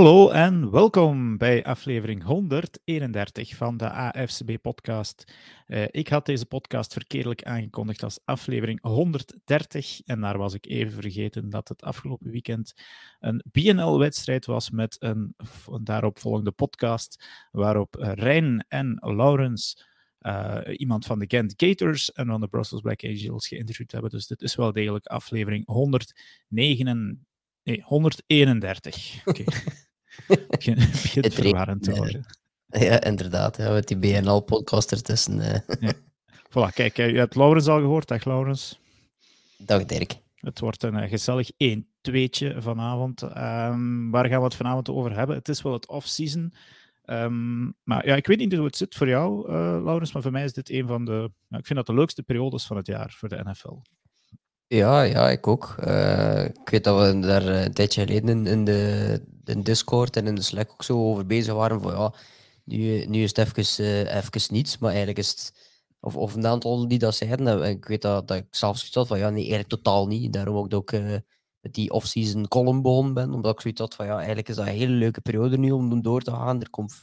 Hallo en welkom bij aflevering 131 van de AFCB-podcast. Uh, ik had deze podcast verkeerdelijk aangekondigd als aflevering 130 en daar was ik even vergeten dat het afgelopen weekend een BNL-wedstrijd was met een, daaropvolgende podcast waarop Rijn en Laurens uh, iemand van de Gent Gators en van de Brussels Black Angels geïnterviewd hebben. Dus dit is wel degelijk aflevering 109. Nee, 131. Oké. Begin, begint verwarrend te worden. Ja, inderdaad. Ja, met die BNL-podcast ertussen. Uh. Ja. Voilà, kijk, je hebt Laurens al gehoord. Dag, Laurens. Dag, Dirk. Het wordt een uh, gezellig 1-2'tje vanavond. Um, waar gaan we het vanavond over hebben? Het is wel het off-season. Um, maar ja, ik weet niet hoe het zit voor jou, uh, Laurens, maar voor mij is dit een van de... ik vind dat de leukste periodes van het jaar voor de NFL. Ja, ja, ik ook. Uh, ik weet dat we daar een tijdje geleden in, de, Discord en in de Slack ook zo over bezig waren. Van, ja, nu, nu is het even, even niets, maar eigenlijk is het. Of, of een aantal die dat zeiden. En ik weet dat, dat ik zelfs zoiets had van ja, nee, eigenlijk totaal niet. Daarom ook dat uh, met die off-season column begonnen ben. Omdat ik zoiets had van ja, eigenlijk is dat een hele leuke periode nu om door te gaan. Er komt,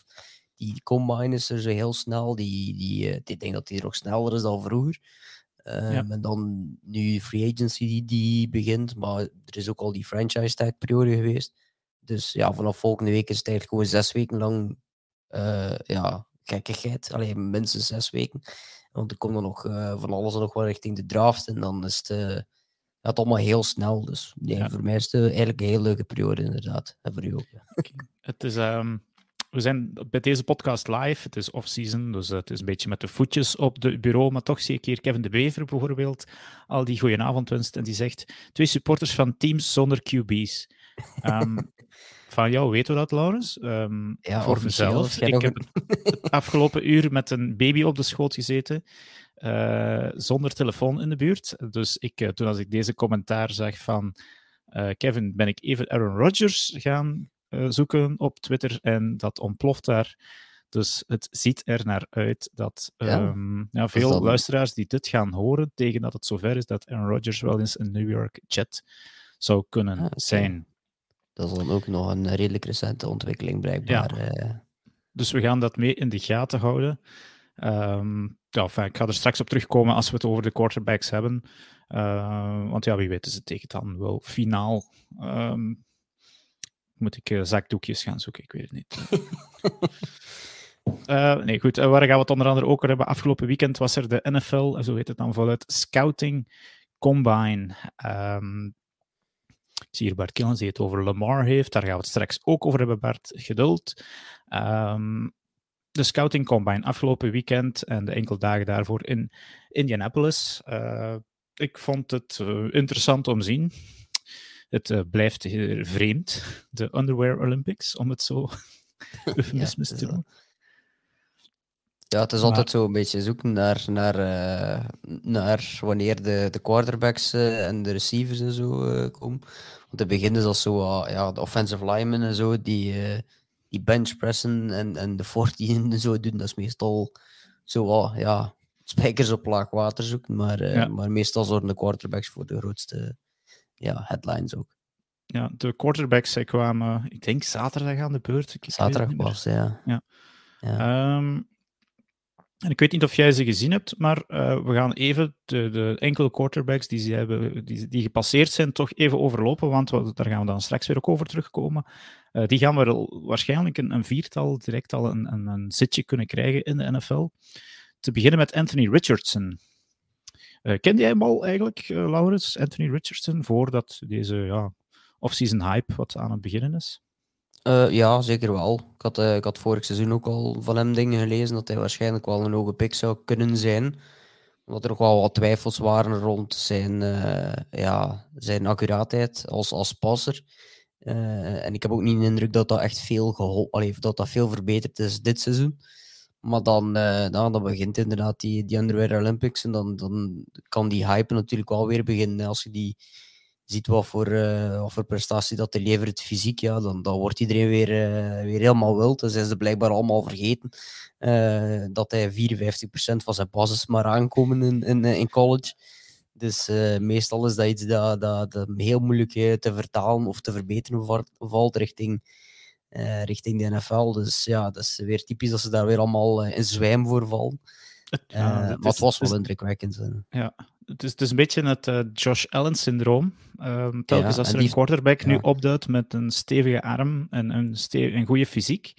die combine is er zo heel snel. Die, die, ik denk dat die ook sneller is dan vroeger. Um, En dan nu free agency die, die begint, maar er is ook al die franchise tag periode geweest. Dus ja, vanaf volgende week is het eigenlijk gewoon zes weken lang uh, ja, gekkigheid. Alleen minstens zes weken. Want er komt dan nog uh, van alles nog wel richting de draft. En dan is het, uh, gaat allemaal heel snel. Dus nee, ja. voor mij is het eigenlijk een heel leuke periode, inderdaad. En voor u ook. Ja. Het is um, we zijn bij deze podcast live. Het is off-season, dus het is een beetje met de voetjes op het bureau. Maar toch zie ik hier Kevin de Bever bijvoorbeeld al die goedenavond wenst. En die zegt: Twee supporters van teams zonder QB's. Um, van jou weten we dat, Laurens? Um, ja, voor mezelf. Ik heb het afgelopen uur met een baby op de schoot gezeten. Uh, zonder telefoon in de buurt. Dus ik, uh, toen als ik deze commentaar zag van uh, Kevin, ben ik even Aaron Rodgers gaan zoeken op Twitter en dat ontploft daar. Dus het ziet er naar uit dat ja. Um, ja, veel dat... luisteraars die dit gaan horen, tegen dat het zover is dat Aaron Rodgers wel eens een New York Jet zou kunnen ah, okay. zijn. Dat is dan ook nog een redelijk recente ontwikkeling, blijkbaar. Ja. Uh... Dus we gaan dat mee in de gaten houden. Um, ja, enfin, ik ga er straks op terugkomen als we het over de quarterbacks hebben. Uh, want ja, wie weet is het tegen dan wel finaal. Um, moet ik uh, zakdoekjes gaan zoeken? Ik weet het niet. uh, nee, goed. Uh, waar gaan we het onder andere ook over hebben? Afgelopen weekend was er de NFL, zo heet het dan voluit, Scouting Combine. Um, ik zie hier Bart Killens die het over Lamar heeft. Daar gaan we het straks ook over hebben, Bart. Geduld. Um, de Scouting Combine afgelopen weekend en de enkele dagen daarvoor in Indianapolis. ik vond het interessant om te zien. Het uh, blijft vreemd, de Underwear Olympics, om het zo eufemismus ja, te doen. Ja, het is maar... altijd zo een beetje zoeken naar, naar, uh, naar wanneer de, de quarterbacks uh, en de receivers en zo uh, komen. Want in het begin is dat zo, ja, de offensive linemen en zo, die, die benchpressen en, en de 14 en zo doen. Dat is meestal zo, ja, spijkers op laag water zoeken. Maar, ja. maar meestal zorgen de quarterbacks voor de grootste ja, headlines ook. Ja, de quarterbacks zij kwamen, ik denk zaterdag aan de beurt. Ik zaterdag was, ja. ja. ja. Um, en ik weet niet of jij ze gezien hebt, maar uh, we gaan even de, de, enkele quarterbacks die, ze hebben, die, die gepasseerd zijn, toch even overlopen, want we, daar gaan we dan straks weer ook over terugkomen. Uh, die gaan we waarschijnlijk een, een, viertal direct al een, een, een, zitje kunnen krijgen in de NFL. Te beginnen met Anthony Richardson. Uh, kende jij hem al eigenlijk, uh, Laurens, Anthony Richardson, voordat deze ja, off-season hype wat aan het beginnen is? Uh, ja, zeker wel. Ik had, ik had vorig seizoen ook al van hem dingen gelezen dat hij waarschijnlijk wel een hoge pick zou kunnen zijn. Omdat er nog wel wat twijfels waren rond zijn, ja, zijn accuraatheid als, als passer. en ik heb ook niet de indruk dat dat echt veel, gehol- dat dat veel verbeterd is dit seizoen. Maar dan, uh, dan, dan begint inderdaad die, die Underwear Olympics. En dan, dan kan die hype natuurlijk wel weer beginnen. Als je die ziet wat voor, uh, wat voor prestatie dat hij levert fysiek, ja, dan, dan wordt iedereen weer, uh, weer helemaal wild. Dus zijn ze blijkbaar allemaal vergeten dat hij 54% van zijn basis maar aankomen in, in, in college. Dus meestal is dat iets dat, dat, dat heel moeilijk te vertalen of te verbeteren valt richting eh, richting de NFL. Dus ja, dat is weer typisch dat ze daar weer allemaal in zwijm voor vallen. Ja, maar het was wel indrukwekkend. Ja, het is, het is een beetje het Josh Allen-syndroom. Um, telkens ja, als er een quarterback nu opduidt met een stevige arm en een, een goede fysiek,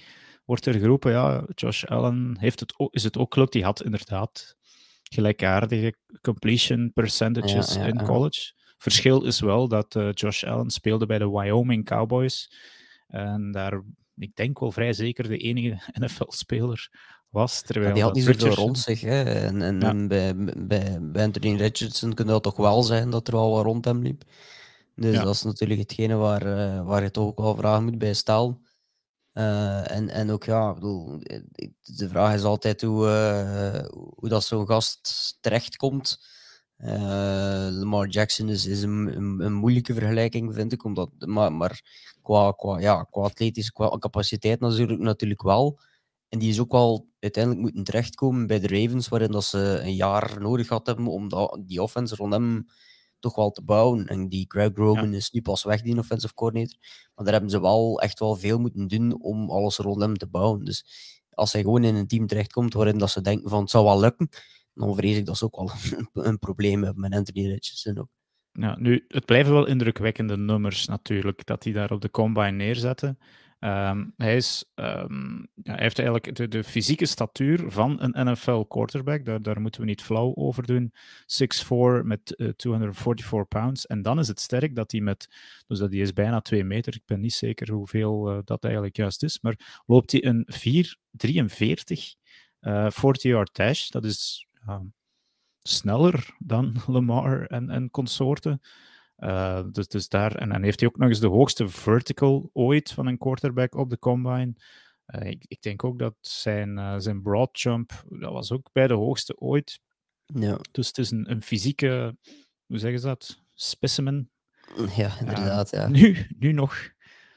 wordt er geroepen, ja, Josh Allen heeft het ook, is het ook gelukt. Die had inderdaad gelijkaardige completion percentages in college. Verschil is wel dat uh, Josh Allen speelde bij de Wyoming Cowboys. En daar, ik denk wel vrij zeker, de enige NFL-speler was. Terwijl die had niet zoveel rond zich. Hè? En, en, en bij, bij, bij, Anthony Richardson kon dat toch wel zijn dat er wel wat rond hem liep. Dus dat is natuurlijk hetgene waar, uh, waar je toch ook wel vragen moet bij stellen. Uh, en, en ook, ja, bedoel, de vraag is altijd hoe, uh, hoe dat zo'n gast terechtkomt. Lamar Jackson is, is een, een, een, moeilijke vergelijking, vind ik. Omdat, maar maar qua, qua, ja, qua atletische qua capaciteit natuurlijk, natuurlijk wel. En die is ook wel uiteindelijk moeten terechtkomen bij de Ravens, waarin dat ze een jaar nodig gehad hebben om die offense rond hem toch wel te bouwen. En die Greg Roman is nu pas weg, die offensive coordinator. Maar daar hebben ze wel echt wel veel moeten doen om alles rond hem te bouwen. Dus als hij gewoon in een team terechtkomt waarin dat ze denken van het zou wel lukken, dan vrees ik dat ze ook wel een, probleem hebben met Anthony Richardson ook. Ja, nu, het blijven wel indrukwekkende nummers natuurlijk, dat hij daar op de combine neerzetten. Ehm, hij, is, ehm, ja, heeft eigenlijk de, fysieke statuur van een NFL quarterback. Daar, daar moeten we niet flauw over doen. 6'4 met 244 eh, pounds. En dan is het sterk dat hij met, dus dat hij is bijna 2 meter. Ik ben niet zeker hoeveel uh, dat eigenlijk juist is. Maar loopt hij een 4'43 uh, 40-yard dash. Dat is sneller dan Lamar en, en consorten. Uh, dus, dus daar, en dan heeft hij ook nog eens de hoogste vertical ooit van een quarterback op de combine. Uh, ik, ik, denk ook dat zijn, uh, zijn broad jump, dat was ook bij de hoogste ooit. Ja. Dus het is een, een fysieke, hoe zeggen ze dat? Specimen. Ja, inderdaad. ja. Nu, nu nog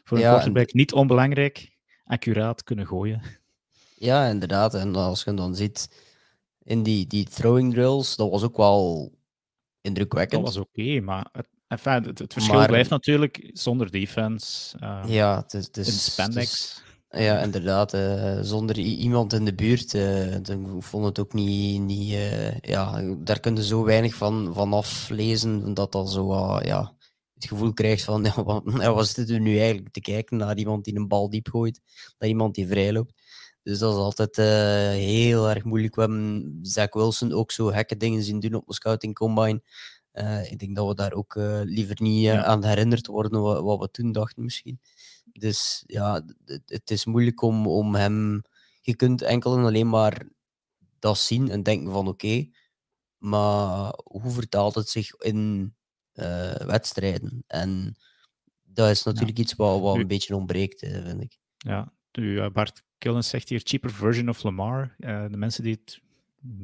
voor een quarterback niet onbelangrijk, accuraat kunnen gooien. Ja, inderdaad. En als je dan ziet in die, die throwing drills, dat was ook wel indrukwekkend. Dat was oké, maar het, Enfin, het, het verschil blijft natuurlijk zonder defense. Uh, ja, het is, het is, in spandex. ja, inderdaad. Uh, zonder iemand in de buurt. Uh, dan vond het ook niet. niet ja, daar kun je zo weinig van, van aflezen. Dat dat zo ja, het gevoel krijgt van. Ja, wat, ja, wat zitten we nu eigenlijk te kijken naar iemand die een bal diep gooit? Naar iemand die vrij loopt. Dus dat is altijd heel erg moeilijk. We hebben Zach Wilson ook zo gekke dingen zien doen op de scouting combine. Uh, ik denk dat we daar ook uh, liever niet aan herinnerd worden wat, wat, we toen dachten misschien. Dus ja, het, het, is moeilijk om, om hem... Je kunt enkel en alleen maar dat zien en denken van oké, maar hoe vertaalt het zich in wedstrijden? En dat is natuurlijk iets wat, wat een beetje ontbreekt, vind ik. Ja, nu, Bart Killens zegt hier cheaper version of Lamar. de mensen die het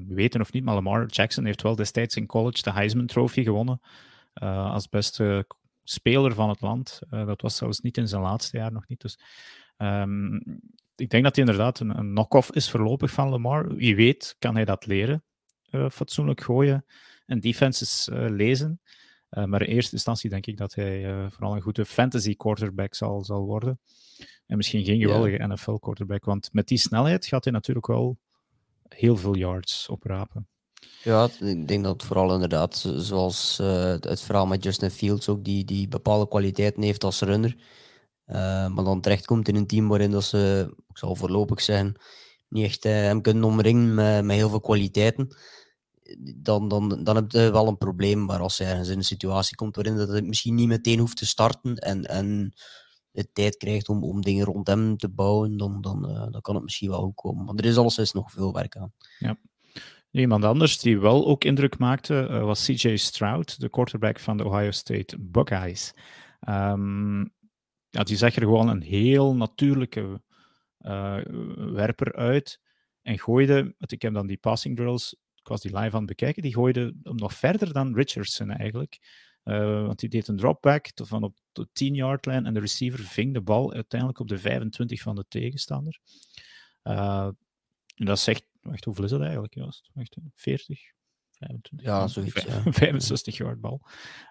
weten of niet, maar Lamar Jackson heeft wel destijds in college de Heisman Trophy gewonnen. Uh, als beste speler van het land. Uh, dat was zelfs niet in zijn laatste jaar nog niet. Dus um, ik denk dat hij inderdaad een, een knock-off is voorlopig van Lamar. Wie weet kan hij dat leren. Fatsoenlijk gooien en defenses lezen. maar in eerste instantie denk ik dat hij vooral een goede fantasy quarterback zal, zal worden. En misschien geen geweldige yeah. NFL quarterback. Want met die snelheid gaat hij natuurlijk wel heel veel yards oprapen. Ja, ik denk dat vooral inderdaad, zoals uh, het verhaal met Justin Fields ook, die, die bepaalde kwaliteiten heeft als runner. Uh, maar dan terechtkomt in een team waarin dat ze, ik zal voorlopig zijn, niet echt uh, hem kunnen omringen met, met heel veel kwaliteiten. Dan, dan, dan heb je wel een probleem. Maar als hij ergens in een situatie komt waarin dat het misschien niet meteen hoeft te starten en, en de tijd krijgt om, om dingen rond hem te bouwen, dan, dan, uh, dan kan het misschien wel goed komen. Maar er is alleszins nog veel werk aan. Ja. Iemand anders die wel ook indruk maakte uh, was CJ Stroud, de quarterback van de Ohio State Buckeyes. Um, ja, die zag er gewoon een heel natuurlijke uh, werper uit en gooide, ik heb dan die passing drills, ik was die live aan het bekijken, die gooide hem nog verder dan Richardson eigenlijk. Uh, want die deed een dropback van op de 10-yard lijn en de receiver ving de bal uiteindelijk op de 25 van de tegenstander. Uh, en dat zegt, wacht, hoeveel is dat eigenlijk juist? Wacht, 40, 25, ja, zoiets, ja. 65 yard bal.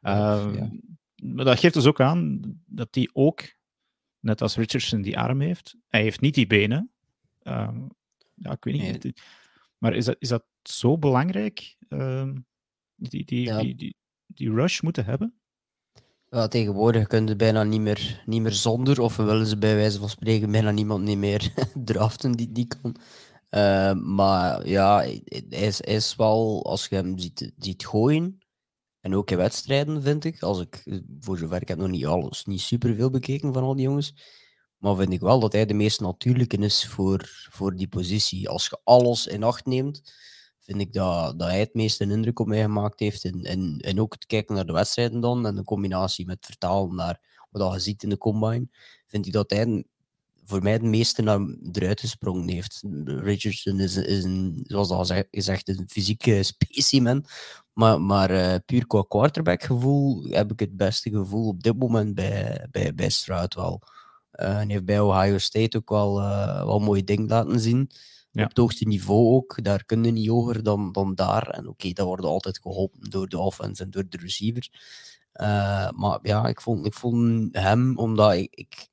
Uh, ja. Maar dat geeft dus ook aan dat die ook net als Richardson die arm heeft. Hij heeft niet die benen. Ehm, ja, ik weet niet. Nee. Maar is dat, is dat zo belangrijk? ehm, die, die, Ja. die, die, die rush moeten hebben? Tegenwoordig kunnen ze bijna niet meer, niet meer zonder, of willen ze bij wijze van spreken bijna niemand niet meer draften die die kan. Eh, maar ja, hij is, is wel, als je hem ziet, ziet gooien, en ook in wedstrijden vind ik, als ik, voor zover ik heb nog niet alles, niet superveel bekeken van al die jongens, maar vind ik wel dat hij de meest natuurlijke is voor, voor die positie. Als je alles in acht neemt, vind ik dat, dat hij het meeste indruk op mij gemaakt heeft. En, en, en ook het kijken naar de wedstrijden dan, en de combinatie met vertalen naar wat je ziet in de combine, vind ik dat hij een- voor mij het meeste naar eruit gesprongen heeft. Richardson is, is een, zoals al ze- gezegd, een fysieke specimen. Maar, maar eh, puur qua quarterback gevoel heb ik het beste gevoel op dit moment bij, bij, bij Stroud wel. Eh, en heeft bij Ohio State ook wel, eh, wel mooie dingen laten zien. Ja. Op het hoogste niveau ook. Daar kun je niet hoger dan, dan daar. En oké, dat wordt altijd geholpen door de offense en door de receiver. Eh, maar ja, ik vond, ik vond hem, omdat ik, ik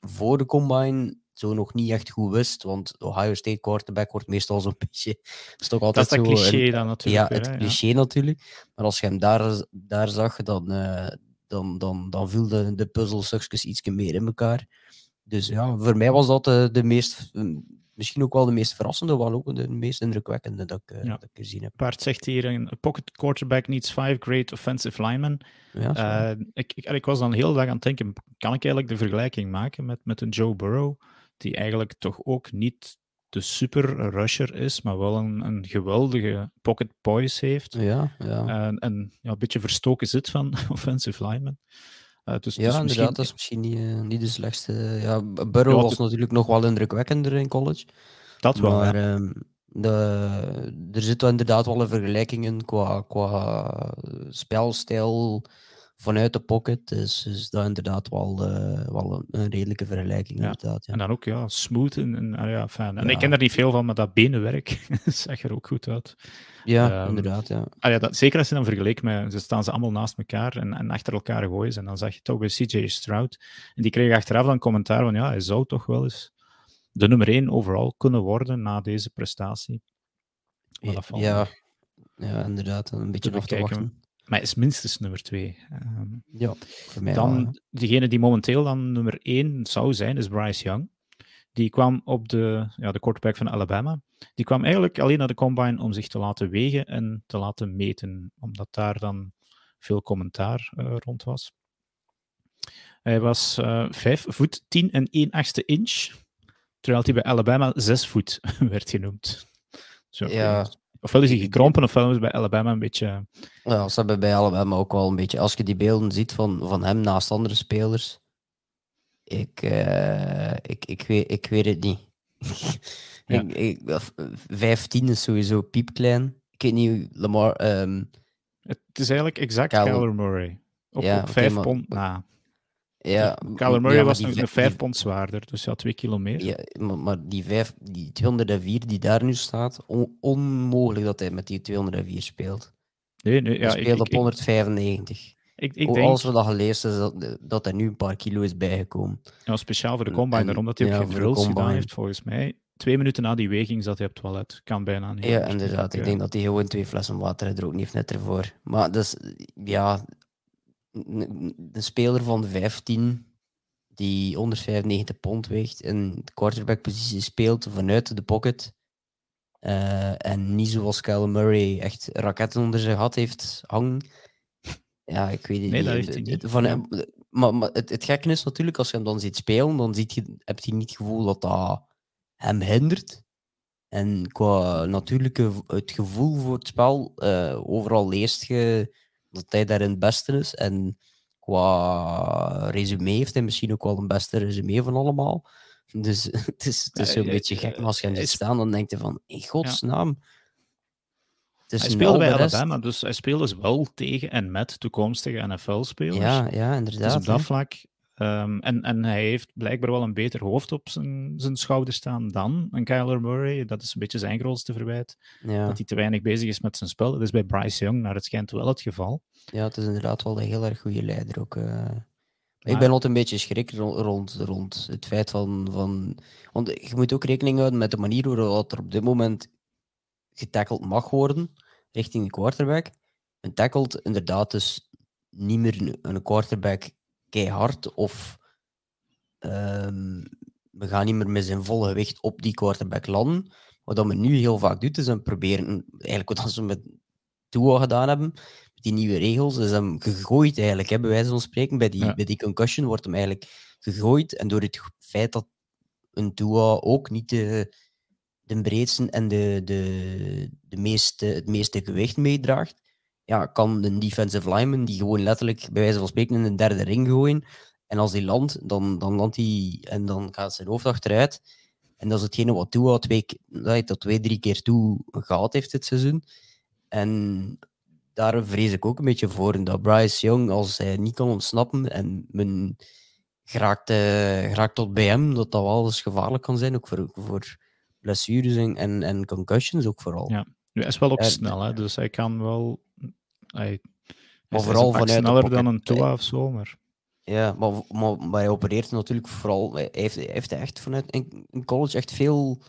voor de combine zo nog niet echt goed wist. Want Ohio State quarterback wordt meestal zo'n beetje. Dat is toch Dat altijd is dat zo een- cliché dan natuurlijk. ja, het hè, ja. cliché natuurlijk. Maar als je hem daar, daar zag, dan, eh, dan, dan, dan viel de, de puzzelstukjes iets meer in elkaar. Dus ja, voor mij was dat de, de meest, misschien ook wel de meest verrassende, maar ook de meest indrukwekkende dat ik, eh, Ja. dat ik gezien heb. Bart zegt hier, een pocket quarterback needs five great offensive linemen. Ja. Eh, ik, ik, ik was dan de hele dag aan het denken, kan ik eigenlijk de vergelijking maken met, met een Joe Burrow, die eigenlijk toch ook niet de super rusher is, maar wel een, een geweldige pocket poise heeft. ja, ja. En, en ja, een beetje verstoken zit van offensive linemen. Eh, dus, ja, dus inderdaad, misschien- dat is misschien niet, eh, niet de slechtste. Ja, Burrow Ja, was natuurlijk nog wel indrukwekkender in college. dat wel. maar ja. ehm, de, er zit wel inderdaad wel een vergelijking in qua, qua spelstijl vanuit de pocket. Dus, dus dat inderdaad wel, eh, wel een, een redelijke vergelijking. Ja, Inderdaad, ja. En dan ook ja, smooth en, en, ah ja, fijn. En Ja. ik ken er niet veel van, maar dat benenwerk zag er ook goed uit. Ja, ehm, inderdaad. Ja. Ah ja, dat, zeker als je dan vergelijkt met, ze staan ze allemaal naast elkaar en, en achter elkaar gooien. ze. En dan zag je toch bij CJ Stroud. En die kreeg achteraf dan commentaar van, ja, hij zou toch wel eens de nummer 1 overal kunnen worden na deze prestatie. Ja, nog ja, inderdaad. Een beetje af te wachten. Maar hij is minstens nummer 2. Ja, voor mij wel, ja. dan, degene die momenteel dan nummer 1 zou zijn, is Bryce Young. Die kwam op de, ja, de quarterback van Alabama. Die kwam eigenlijk alleen naar de combine om zich te laten wegen en te laten meten, omdat daar dan veel commentaar eh, rond was. Hij was eh 5 voet 10 en 1 achtste inch, terwijl hij bij Alabama 6 voet werd genoemd. Zo, Ja. Ofwel is hij gekrompen, ofwel is hij bij Alabama een beetje... Ja, ze hebben bij Alabama ook wel een beetje. Als je die beelden ziet van, van hem naast andere spelers. Ik, eh, ik, ik, weet, ik weet het niet. Ja. ik, ik, of, eh, 15 is sowieso piepklein. Ik weet niet, Lamar. ehm, Het is eigenlijk exact Kyler- Murray. Op, Ja, op oké, 5 maar- pond na. ja, Kyler m- Murray ja, maar was nog een 5 die- pond zwaarder, dus ja, 2 kilo meer. Ja, maar, maar die, vijf, die 204 die daar nu staat, on- onmogelijk dat hij met die 204 speelt. Nee, nee, hij ja, ik, speelt ik, op ik, 195. ik, ik denk, Alles wat dat gelezen is, dat, dat hij nu een paar kilo is bijgekomen. ja, speciaal voor de combine, en- daarom dat hij ook geen drills gedaan heeft, volgens mij. Twee minuten na die weging zat hij op het toilet. Kan bijna niet. Ja, inderdaad. Ik denk dat hij gewoon twee flessen water gedronken heeft net ervoor. Maar dus, ja, een speler van 15 die 195 pond weegt en de quarterback-positie speelt vanuit de pocket. eh, en niet zoals Kyle Murray echt raketten onder zijn gat heeft hangen. Ja, ik weet het Nee, niet. dat heeft hij Het- niet. het- Van Ja. maar maar het, het gekke is natuurlijk, als je hem dan ziet spelen, dan ziet je, heb je niet het gevoel dat dat hem hindert. En qua natuurlijke het gevoel voor het spel, eh, overal leest je dat hij daarin het beste is. En qua resume heeft hij misschien ook wel een beste resume van allemaal. Dus het is, het is zo'n ja, beetje gek, maar als je hem ziet staan, dan denk je van, in godsnaam. Is Hij speelde bij Alabama, dus hij speelde dus wel tegen en met toekomstige NFL-spelers. Ja, ja, dus inderdaad. op dat vlak. Ehm, en, en hij heeft blijkbaar wel een beter hoofd op zijn, zijn schouder staan dan een Kyler Murray. Dat is een beetje zijn grootste verwijt. Ja. Dat hij te weinig bezig is met zijn spel. Dat is bij Bryce Young naar het schijnt wel het geval. ja, het is inderdaad wel een heel erg goede leider ook. eh. Ik ben altijd een beetje schrik rond, rond, het feit van, van... Want je moet ook rekening houden met de manier waarop er op dit moment getackeld mag worden richting de quarterback. Een tackled inderdaad dus niet meer een quarterback keihard of ehm, we gaan niet meer met zijn volle gewicht op die quarterback landen. Wat men nu heel vaak doet, is dan proberen, eigenlijk wat we met Tua gedaan hebben, met die nieuwe regels, is hem gegooid eigenlijk, hè, bij wijze van spreken. Bij die, bij die concussion wordt hem eigenlijk gegooid. En door het feit dat een Tua ook niet de, de breedste en de, de, de meeste, het meeste gewicht meedraagt, ja, kan een defensive lineman die gewoon letterlijk, bij wijze van spreken, in een derde ring gooien. En als hij landt, dan, dan landt hij en dan gaat zijn hoofd achteruit. En dat is hetgene wat Tua twee, tot twee, drie keer toe gehad heeft dit seizoen. En daar vrees ik ook een beetje voor dat Bryce Young, als hij niet kan ontsnappen en men geraakt, uh, geraakt tot bij hem, dat dat wel eens gevaarlijk kan zijn, ook voor, voor blessures en, en, en concussions ook vooral. Ja, hij is wel ook snel, hè? dus hij kan wel... Hij, maar vooral vanuit sneller dan een Tua of zo, maar... Ja, maar, maar, maar hij opereert natuurlijk vooral. Hij heeft, hij heeft echt vanuit in college echt veel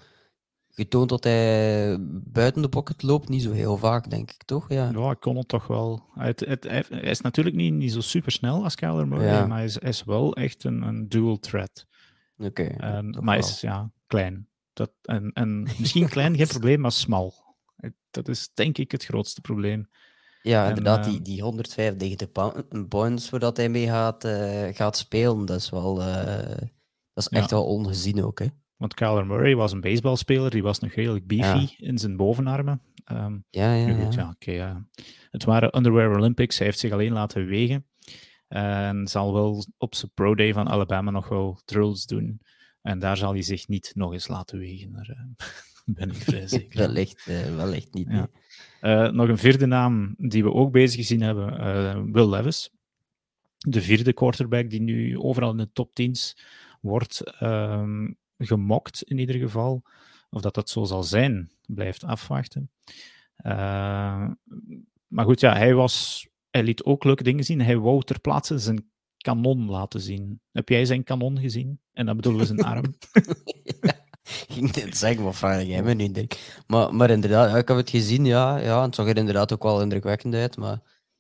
getoond dat hij buiten de pocket loopt. Niet zo heel vaak, denk ik, toch? Ja, ja ik kon het toch wel. Het, het, hij is natuurlijk niet, niet zo super snel als Kyler Murray, maar hij is, is, wel echt een, een dual threat. Oké. maar hij is ja, klein. Dat, en, en misschien klein, geen probleem, maar smal. Dat is denk ik het grootste probleem. Ja, inderdaad, die, eh, die 195 pounds voordat hij mee gaat, uh, gaat spelen, dat is wel uh, dat is echt wel ongezien ook. Hè? Want Kyler Murray was een baseballspeler, die was nog redelijk beefy in zijn bovenarmen. Um, ja, ja, ja. ja, okay, Het waren Underwear Olympics, hij heeft zich alleen laten wegen. En zal wel op zijn pro day van Alabama nog wel drills doen. En daar zal hij zich niet nog eens laten wegen. Daar ben ik vrij zeker. wellicht, wellicht niet. Ja. Uh, nog een vierde naam die we ook bezig gezien hebben, uh, Will Levis. De vierde quarterback die nu overal in de top 10 wordt uh, gemokt, in ieder geval. Of dat dat zo zal zijn, blijft afwachten. Uh, maar goed, ja, hij, was, hij liet ook leuke dingen zien. Hij wou ter plaatse zijn kanon laten zien. Heb jij zijn kanon gezien? En dat bedoelen we zijn arm. ja. ging net zeggen, wat vraag jij me nu, Dirk? Maar, maar inderdaad, ik heb het gezien, ja, ja. Het zag er inderdaad ook wel indrukwekkend uit, maar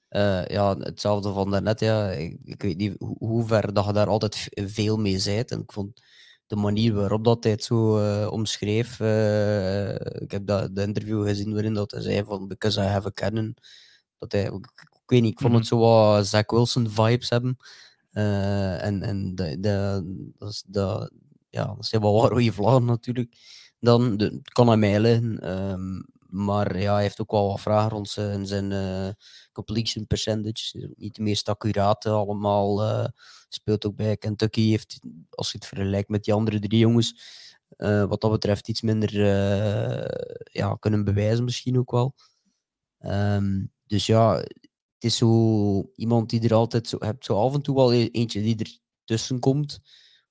uh, ja, hetzelfde van daarnet, ja. Ik, ik weet niet hoe, hoe, ver dat je daar altijd veel mee zijt. En ik vond de manier waarop dat hij het zo uh, omschreef, uh, ik heb dat, de interview gezien waarin dat hij zei van, because I have a cannon. Dat hij, ik, ik weet niet, ik vond het mhm. zo wat Zach Wilson vibes hebben. en en de, de, dat, dat, ja, dat zijn wel wat rode vlaggen natuurlijk. Dan de, kan hij mij. Um, maar ja, hij heeft ook wel wat vragen rond zijn, zijn uh, completion percentage. Niet de meest accurate allemaal. Uh, speelt ook bij Kentucky. Heeft, als je het vergelijkt met die andere drie jongens, wat dat betreft iets minder ja, kunnen bewijzen misschien ook wel. Um, dus ja, het is zo iemand die er altijd zo hebt, zo af en toe wel e-, eentje die er tussen komt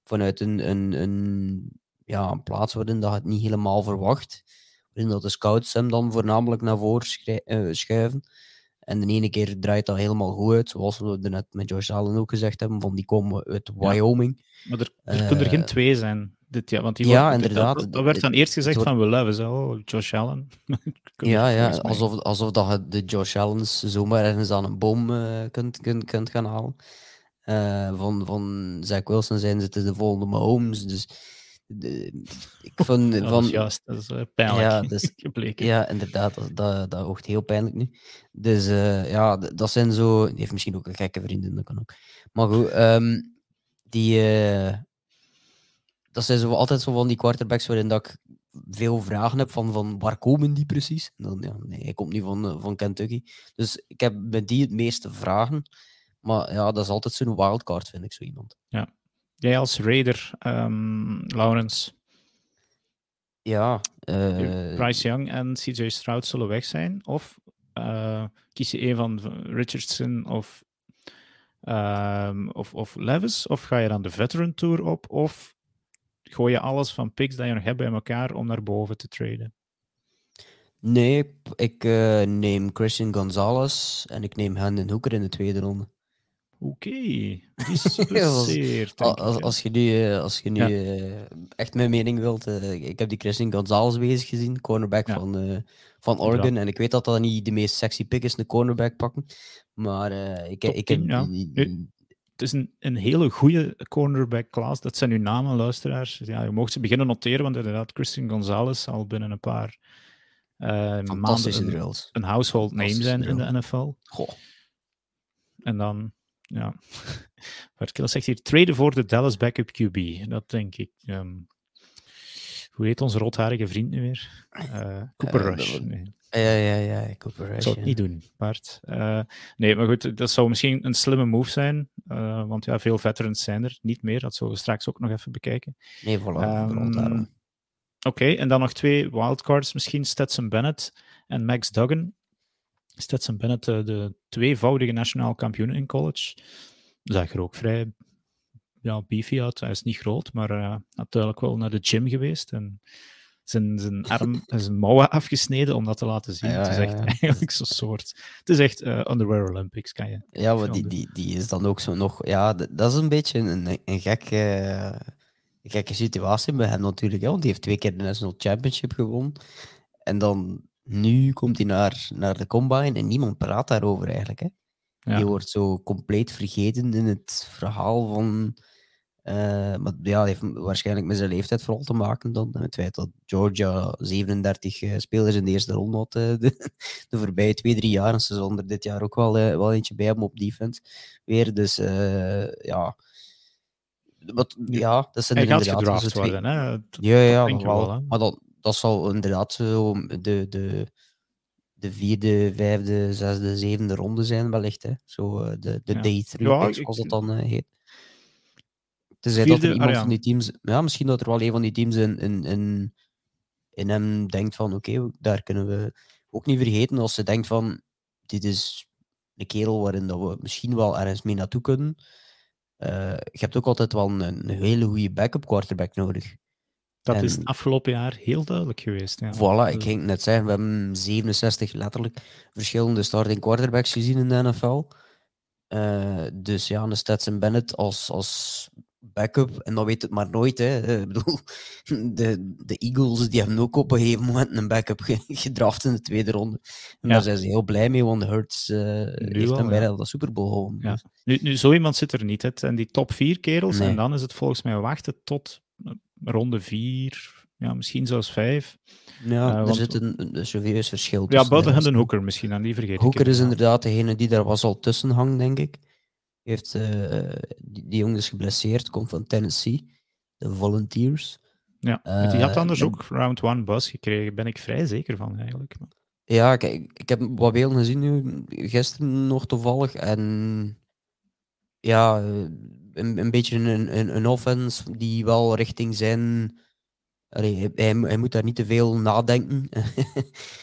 vanuit een, een, een, ja, een plaats waarin dat het niet helemaal verwacht. Waarin dat de scouts hem dan voornamelijk naar voren uh, schuiven. En de ene keer draait dat helemaal goed uit, zoals we er net met Josh Allen ook gezegd hebben, van die komen uit Wyoming. Maar er, er kunnen er geen eh, twee zijn dit jaar, want die ja, inderdaad. Dat, werd dan eerst gezegd van we Levis, oh, Josh Allen. ja, ja alsof, alsof dat je de Josh Allens zomaar ergens aan een boom uh, kunt, kunt, kunt gaan halen. Uh, van, van Zach Wilson zijn ze de volgende Mahomes. Dus de, ik vond van... Dat is juist, dat is uh, pijnlijk ja, dus, gebleken. Ja, inderdaad, dat, dat, dat oogt heel pijnlijk nu. Dus uh, ja, dat zijn zo... Die heeft misschien ook een gekke vrienden, dat kan ook. Maar goed, um, die... dat zijn zo altijd zo van die quarterbacks waarin dat ik veel vragen heb van, van waar komen die precies? Dan, ja, nee, hij komt niet van, van Kentucky. Dus ik heb met die het meeste vragen. Maar ja, dat is altijd zo'n wildcard, vind ik, zo iemand. Ja. Jij als Raider, um, Lawrence. Ja. Uh... Bryce Young en CJ Stroud zullen weg zijn. Of uh, kies je een van Richardson of, um, of, of Levis? Of ga je dan de Veteran Tour op? Of gooi je alles van picks dat je nog hebt bij elkaar om naar boven te traden? Nee, ik uh, neem Christian Gonzalez en ik neem Hendon Hooker in de tweede ronde. Oké, disperseerd. als, als, als je nu, eh, als je nu Ja. eh, echt mijn mening wilt, eh, ik heb die Christian Gonzalez bezig gezien, cornerback Ja. van, van Oregon. En ik weet dat dat niet de meest sexy pick is, een cornerback pakken. Maar ik, Top ik heb 10, ja. die- die- Het is een, een hele goede cornerback class. Dat zijn uw namen, luisteraars. Ja, je mocht ze beginnen noteren, want inderdaad, Christian Gonzalez zal binnen een paar maanden een, een household name zijn in de. NFL. Goh. En dan, ja, Bart Kille zegt hier, traden voor de Dallas backup QB. Dat denk ik. ehm, hoe heet onze roodharige vriend nu weer? Eh, Cooper Eh, Rush. Nee. Ja, ja, ja, Cooper Rush. zou het niet doen, Bart. Eh, nee, maar goed, dat zou misschien een slimme move zijn. want ja, veel veterans zijn er niet meer. Dat zullen we straks ook nog even bekijken. Nee, voilà. Daarom. Oké, en dan nog twee wildcards. Misschien Stetson Bennett en Max Duggan. Stetson Bennett, eh, de tweevoudige nationaal kampioen in college. Zag er ook vrij ja, beefy uit. Hij is niet groot, maar eh natuurlijk wel naar de gym geweest. En zijn, zijn arm en zijn mouwen afgesneden om dat te laten zien. Ja, het is echt ja. eigenlijk zo'n soort... Het is echt eh, Underwear Olympics, kan je. Ja, maar die, die, die is dan ook zo nog... Ja, dat is een beetje een, een, gekke, een gekke situatie bij hem natuurlijk. Hè, want die heeft twee keer de National Championship gewonnen. En dan nu komt hij naar, naar de Combine en niemand praat daarover eigenlijk. Hè. Ja. Die wordt zo compleet vergeten in het verhaal van... eh, maar ja, dat heeft waarschijnlijk met zijn leeftijd vooral te maken dan. En het feit dat Georgia 37 eh, spelers in de eerste ronde had eh, de, de voorbije twee, drie jaar. En ze zullen er dit jaar ook wel, wel eentje bij hebben op defense. Weer, dus ja... Wat, ja, dat zijn Hij gaat inderdaad gedraft zo twee- worden, hè. Dat- ja, ja, wel. wel, hè. maar dat, dat zal inderdaad zo de, de, de vierde, vijfde, zesde, zevende ronde zijn, wellicht. Hè. Zo eh, de, de Ja. day three Ja, picks, ik- zoals dat dan eh, heet. Tenzij dat Vierde- er iemand ah, ja. van die teams... Ja, misschien dat er wel een van die teams in, in, in, in hem denkt van, oké, daar kunnen we ook niet vergeten als ze denkt van, dit is een kerel waarin dat we misschien wel ergens mee naartoe kunnen. Eh, je hebt ook altijd wel een, een hele goede backup quarterback nodig. Dat is En- het afgelopen jaar heel duidelijk geweest. Ja. Voilà, ik Dus- ging net zeggen, we hebben 67 letterlijk verschillende starting quarterbacks gezien in de NFL. Eh, dus ja, een Stetson Bennett als, als backup, en dan weet het maar nooit. Hè. Ik bedoel, de, de Eagles die hebben ook op een gegeven moment een backup ge- gedraft in de tweede ronde. En Ja. daar zijn ze heel blij mee, want Hurts eh, heeft hem bijna ja. de Super Bowl gewonnen. Ja. Nu, nu, zo iemand zit er niet. Zijn die top vier kerels. Nee. En dan is het volgens mij wachten tot ronde vier. Ja, misschien zelfs vijf. Ja, Eh, er want- zit een, een serieus verschil Ja, tussen. buiten hè. hen en Hooker misschien. Aan die vergeet ik Hooker is inderdaad. degene die daar was al tussen hangt, denk ik. Heeft, eh, die, die jongen is geblesseerd, komt van Tennessee, de Volunteers. Ja, want die had anders en- ook round one bus gekregen. Ben ik vrij zeker van eigenlijk. Ja, kijk, ik heb wat beelden gezien nu, gisteren nog toevallig. En ja, een, een beetje een, een, een offense die wel richting zijn. Allee, hij, hij, hij moet daar niet te veel nadenken.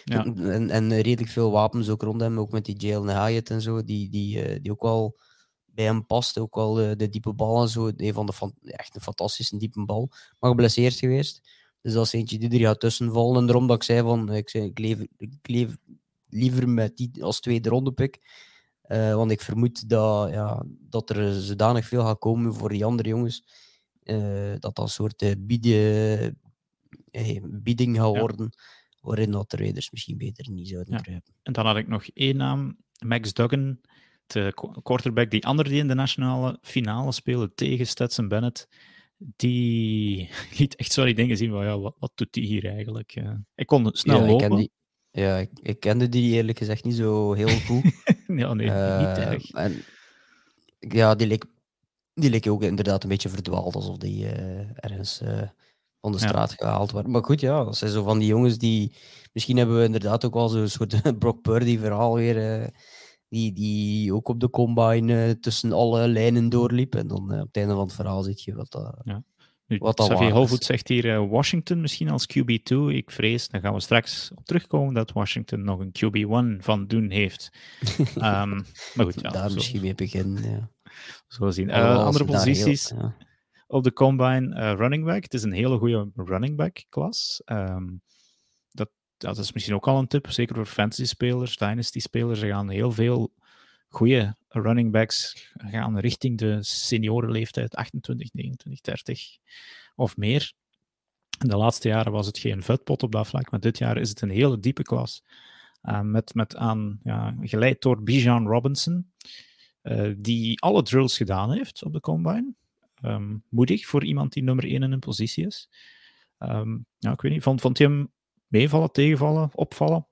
Ja. en, en redelijk veel wapens ook rond hem, ook met die Jalen Hyatt en zo, die, die, eh, die ook wel bij hem past. Ook wel eh, de diepe bal en zo. Een van de fan- echt een fantastische diepe bal. Maar geblesseerd geweest. Dus dat is eentje die er gaat tussenvallen. En daarom dat ik zei van, ik, zei, ik, leef, ik leef liever met die als tweede ronde pick. Eh, want ik vermoed dat, ja, dat er zodanig veel gaat komen voor die andere jongens. eh, dat dat een soort eh, bieden, bieding gaat Ja. worden. Waarin dat de Raiders misschien beter niet zouden Ja. kruipen. En dan had ik nog één naam. Max Duggan, de qu- quarterback, die andere die in de nationale finale speelde tegen Stetson Bennett. Die liet echt zo die dingen zien van, ja, wat, wat doet die hier eigenlijk? Ik kon snel ja, ik lopen. ken die, ja, ik, ik kende die eerlijk gezegd niet zo heel goed. ja, nee, niet Eh, erg. En, ja, die leek, die leek ook inderdaad een beetje verdwaald, alsof die eh, ergens eh, van de Ja. straat gehaald werd. Maar goed, ja, dat zijn zo van die jongens die... Misschien hebben we inderdaad ook wel zo'n soort Brock Purdy-verhaal weer, eh, die, die ook op de combine tussen alle lijnen doorliep. En dan op het einde van het verhaal zit je wat dat... Nu, wat Xavier Holvoet zegt hier eh, Washington misschien als QB2. Ik vrees, daar gaan we straks op terugkomen, dat Washington nog een QB1 van doen heeft. Ehm, maar goed, ja, daar zo, misschien mee beginnen. Ja. zo zien. Eh, andere heel- posities ja. op de combine, eh, running back. Het is een hele goede running back klas. Ehm, dat, dat is misschien ook al een tip, zeker voor fantasy spelers, dynasty spelers. Er gaan heel veel goede running backs gaan richting de seniorenleeftijd, 28, 29, 30 of meer. De laatste jaren was het geen vetpot op dat vlak, maar dit jaar is het een hele diepe klas. Uh, met, met aan, ja, geleid door Bijan Robinson, uh, die alle drills gedaan heeft op de combine. Um, moedig voor iemand die nummer 1 in een positie is. Um, ik weet niet, vond, vond je hem meevallen, tegenvallen, opvallen?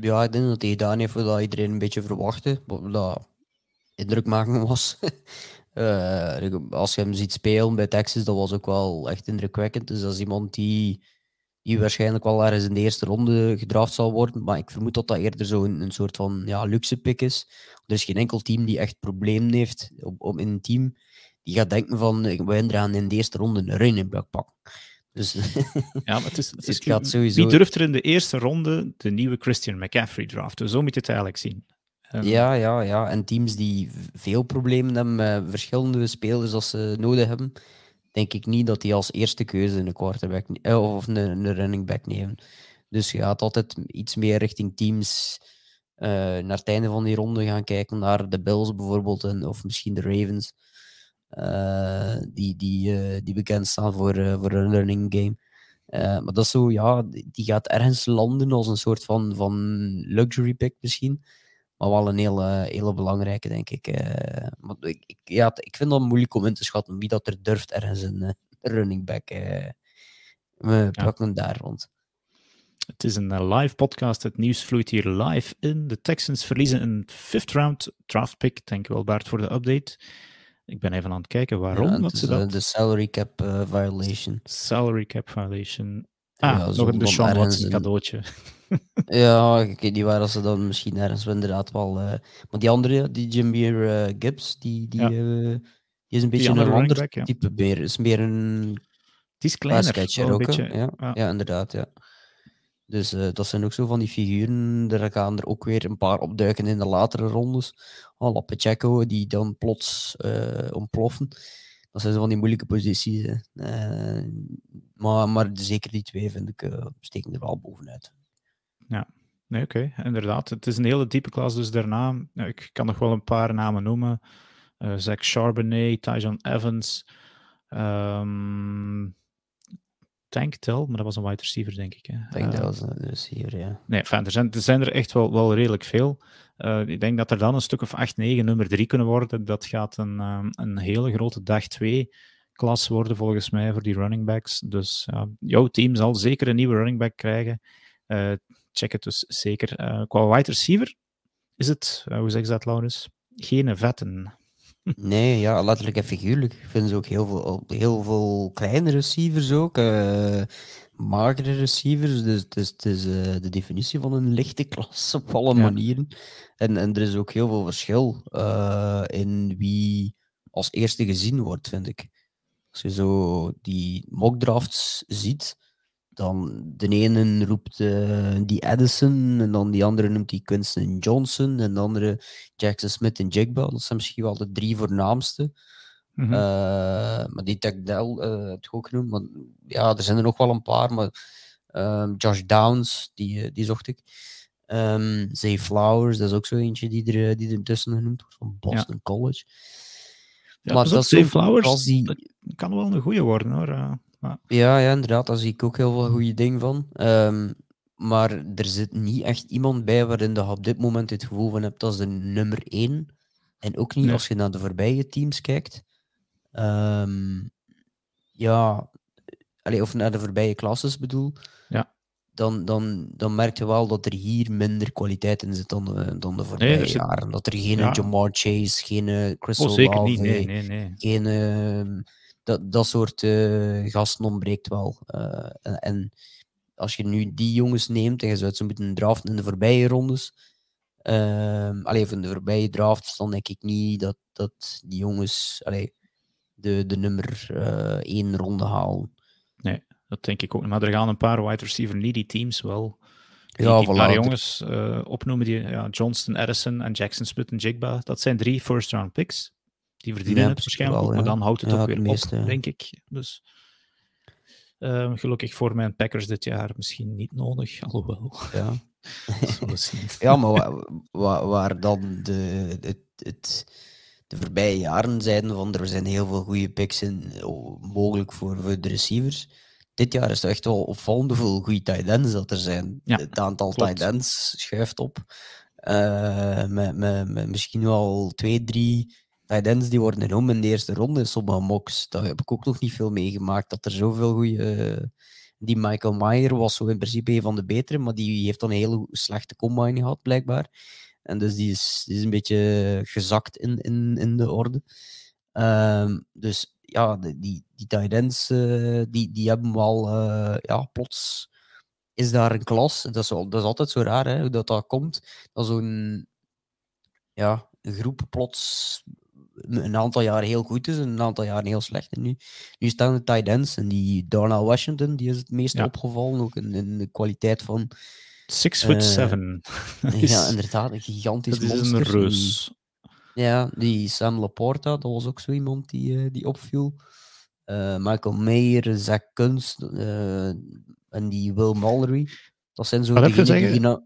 Ja, ik denk dat hij gedaan heeft wat iedereen een beetje verwachtte. Dat indrukmakend was. uh, als je hem ziet spelen bij Texas, dat was ook wel echt indrukwekkend. Dus dat is iemand die, die waarschijnlijk wel ergens in de eerste ronde gedraft zal worden. Maar ik vermoed dat dat eerder zo een, soort van ja, luxe pick is. Er is geen enkel team die echt problemen heeft op, in een team. Die gaat denken van, we gaan in de eerste ronde een running back pakken. Dus, ja, maar het is, het is, gaat sowieso... Wie durft er in de eerste ronde de nieuwe Christian McCaffrey draften? Zo moet je het eigenlijk zien. Um... Ja, ja, ja. En teams die veel problemen hebben met verschillende spelers als ze nodig hebben, denk ik niet dat die als eerste keuze een quarterback eh, of een, running back nemen. Dus je gaat altijd iets meer richting teams uh, naar het einde van die ronde gaan kijken, naar de Bills bijvoorbeeld, en, of misschien de Ravens. Uh, die, die, die bekend staan voor, voor een learning game. maar dat is zo, ja, die gaat ergens landen als een soort van, van luxury pick misschien. Maar wel een hele, hele belangrijke, denk ik. maar ik, ik, ja, ik vind dat moeilijk om in te schatten wie dat er durft ergens een running back. we plakken ja. daar rond. Het is een live podcast. Het nieuws vloeit hier live in. De Texans verliezen een fifth round draft pick. Dank je wel, Bart, voor de update. Ik ben even aan het kijken waarom ja, dat ze dat... De salary cap uh, violation. Salary cap violation. Ah, ja, nog een Deshaun Watson cadeautje. ja, ik weet niet waar als ze dan misschien ergens inderdaad wel... Uh, maar die andere, die Jameer uh, Gibbs, die, die, ja. die is een beetje een ander back, type beer. is meer een... Die is kleiner. ook, beetje, ja. ja, inderdaad, ja. Dus uh, dat zijn ook zo van die figuren. Er gaan er ook weer een paar opduiken in de latere rondes. Oh, Pacheco, die dan plots uh, ontploffen. Dat zijn van die moeilijke posities. Uh, maar, maar zeker die twee vind ik steken er wel bovenuit. Ja, nee, oké. Inderdaad. Het is een hele diepe klas. Dus daarna, ik kan nog wel een paar namen noemen. Zach Charbonnet, Tyjon Evans. Um, Tank Tel, maar dat was een wide receiver, denk ik. Hè. Tank Tel was een receiver, ja. Nee, er, zijn, er zijn er echt wel, wel redelijk veel. Uh, ik denk dat er dan een stuk of 8, 9 nummer 3 kunnen worden. Dat gaat een, um, een hele grote dag 2 klas worden, volgens mij, voor die running backs. Dus jouw team zal zeker een nieuwe running back krijgen. Uh, check het dus zeker. qua wide receiver is het, hoe zeg je dat, Laurens? Geen vetten. Nee, ja, letterlijk en figuurlijk. Ik vind ze ook heel veel, heel veel kleine receivers ook. Uh, magere receivers. Dus het is, uh, de definitie van een lichte klas op alle ja. manieren. En, en er is ook heel veel verschil uh, in wie als eerste gezien wordt, vind ik. Als je zo die mockdrafts ziet, dan de ene roept uh, die Edison en dan die andere noemt die Quincy Johnson en de andere Jackson Smith en Jigba. Dat zijn misschien wel de drie voornaamste. Mm -hmm. uh, maar die Tagdell uh, het ook genoemd. Maar ja, er zijn er nog wel een paar. Maar um, Josh Downs, die, die zocht ik. Um, Zay Flowers, dat is ook zo eentje die er, die er tussen genoemd wordt, van Boston ja. College. Ja, maar dat Zay Flowers die... dat kan wel een goede worden hoor. Ja, ja, inderdaad. Daar zie ik ook heel veel goede dingen van. Um, maar er zit niet echt iemand bij waarin je op dit moment het gevoel van hebt als de nummer 1. En ook niet nee. als je naar de voorbije teams kijkt. Um, ja, allee, of naar de voorbije klasses bedoel. Ja. Dan, dan, dan merk je wel dat er hier minder kwaliteit in zit dan de, dan de voorbije nee, jaren. Dat er geen ja. Jamar Chase, geen Chris oh, zeker niet. Nee, nee, nee. geen... Uh, dat, dat soort uh, gasten ontbreekt wel. Uh, en, en, als je nu die jongens neemt en je zou ze moeten draften in de voorbije rondes, uh, alleen in de voorbije drafts, dan denk ik niet dat, dat die jongens allee, de, de nummer uh, één ronde halen. Nee, dat denk ik ook niet. Maar er gaan een paar wide receiver needy teams wel. Die, ja, die paar jongens opnoemen, die, ja, Johnston, Edison en Jackson Smith en Jigba, dat zijn drie first round picks. Die verdienen ja, het waarschijnlijk wel, ook, maar dan houdt het ook weer meeste, op, denk ik. Dus, Ehm, gelukkig voor mijn Packers dit jaar misschien niet nodig, alhoewel. Ja, ja maar wa- wa- waar, dan de, het, het, de voorbije jaren zeiden van er zijn heel veel goede picks in, mogelijk voor, voor de receivers. Dit jaar is het echt wel opvallend hoeveel goede tight ends dat er zijn. Ja, het aantal klopt. tight ends schuift op. Eh, met, met, met misschien wel twee, drie tight die worden genomen in de eerste ronde in sommige mocks. Daar heb ik ook nog niet veel meegemaakt, dat er zoveel goede... die Michael Mayer was zo in principe een van de betere, maar die heeft dan een hele slechte combine gehad, blijkbaar. En dus die is, die is een beetje gezakt in, in, in de orde. Ehm, dus ja, die, die tight eh, die, die hebben wel, eh, ja, plots is daar een klas. Dat is, dat is altijd zo raar, hè, hoe dat, dat komt. Dat zo'n ja, groep plots een aantal jaren heel goed is en een aantal jaren heel slecht. En nu, nu staan de tight ends en die Darnell Washington, die is het meest Ja. opgevallen, ook in, in de kwaliteit van... Six foot Eh, seven. Ja, inderdaad, een gigantisch dat is monster. een Die- reus. ja, die Sam Laporta, dat was ook zo iemand die, eh, die opviel. Eh, Michael Mayer, Zach Kunst en die Will Mallory. Dat zijn zo die...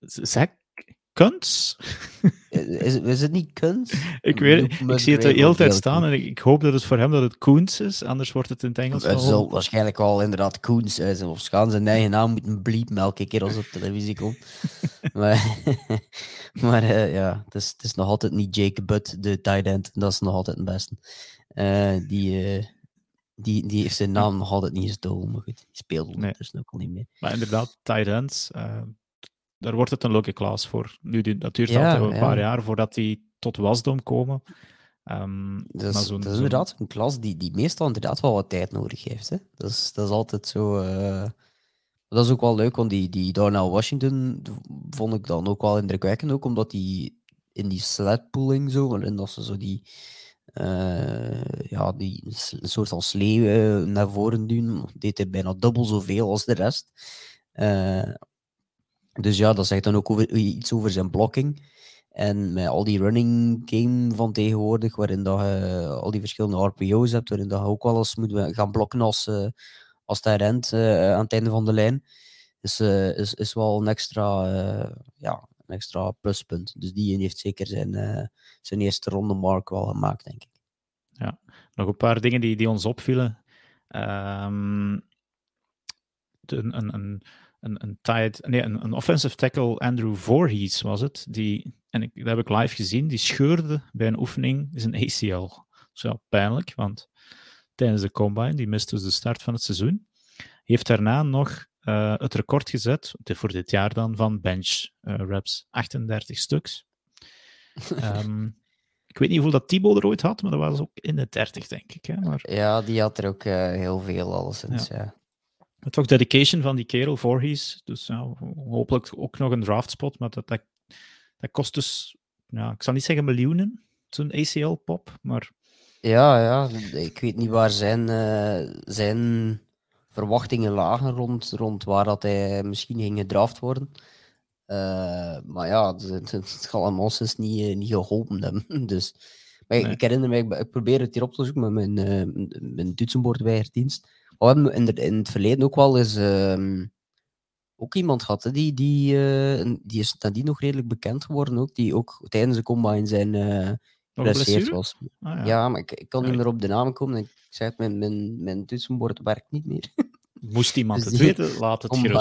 Zach Kunz? Is, is het niet Kunst? Ik weet Ik zie het de hele tijd staan en ik, ik hoop dat het voor hem dat het Koens is, anders wordt het in het Engels Het zal waarschijnlijk wel inderdaad Koens zijn. Of gaan zijn eigen naam moeten bliepen elke keer als het op televisie komt. maar maar eh, ja, het is, het is nog altijd niet Jake Butt, de tight end. Dat is nog altijd het beste. Eh, die, eh, die, die heeft zijn naam nog altijd niet gestolen. Maar goed, die speelt ondertussen ook al niet meer. Maar inderdaad, tight ends, eh, daar wordt het een leuke klas voor. Nu, die- dat duurt Ja, altijd een paar jaar voordat die tot wasdom komen. Is, zo'n- dat is inderdaad een klas die, die meestal inderdaad wel wat tijd nodig heeft. Hè? Dat, is, dat is altijd zo. eh, Dat is ook wel leuk, want die, die Darnell Washington vond ik dan ook wel indrukwekkend. Ook omdat die in die sledpooling zo, waarin dat ze zo die. eh, ja, die een soort van slee naar voren doen, deed hij bijna dubbel zoveel als de rest. Eh, dus ja, dat zegt dan ook over, iets over zijn blocking. En met al die running game van tegenwoordig, waarin dat je al die verschillende RPO's hebt, waarin dat je ook wel eens moet gaan blokken als, eh als tight end eh, aan het einde van de lijn, is, eh, is, is wel een extra, ja, een extra pluspunt. Dus die heeft zeker zijn, zijn eerste ronde mark wel gemaakt, denk ik. Nog een paar dingen die, die ons opvielen. Ehm, een, een, een, een, tight, nee, een, een offensive tackle, Andrew Voorhees was het, die, en ik, dat heb ik live gezien, die scheurde bij een oefening zijn ACL. Dat is wel pijnlijk, want tijdens de combine, die miste dus de start van het seizoen, heeft daarna nog eh, het record gezet, voor dit jaar dan, van bench eh, reps, 38 stuks. Ehm, ik weet niet hoeveel dat Thibaut er ooit had, maar dat was ook in de 30, denk ik. Hè? Maar Ja, die had er ook eh, heel veel, alleszins. Ja. Toch dedication van die kerel, Voorhees. Dus ja, hopelijk ook nog een draftspot, maar dat, dat, dat kost dus, ja, ik zal niet zeggen miljoenen, zo'n ACL-pop, maar Ja, ja, ik weet niet waar zijn, eh, zijn verwachtingen lagen rond, rond waar dat hij misschien ging gedraft worden. Eh, maar ja, het, zal hem alleszins niet, eh, niet geholpen hebben. Dus, maar ik, Nee. ik herinner me, ik, ik probeer het hier op te zoeken met mijn, eh mijn toetsenbordwijgerdienst. Maar we hebben in, de- in het verleden ook wel eens ehm, ook iemand gehad, hè, die, die, eh, die is nadien nog redelijk bekend geworden, ook, die ook tijdens de combine zijn eh geblesseerd was. Ah, Ja, maar ik, ik kan Ja, niet meer op de naam komen. Ik zeg het, mijn, mijn, mijn toetsenbord werkt niet meer. Moest iemand Dus het die weten, laat het gerust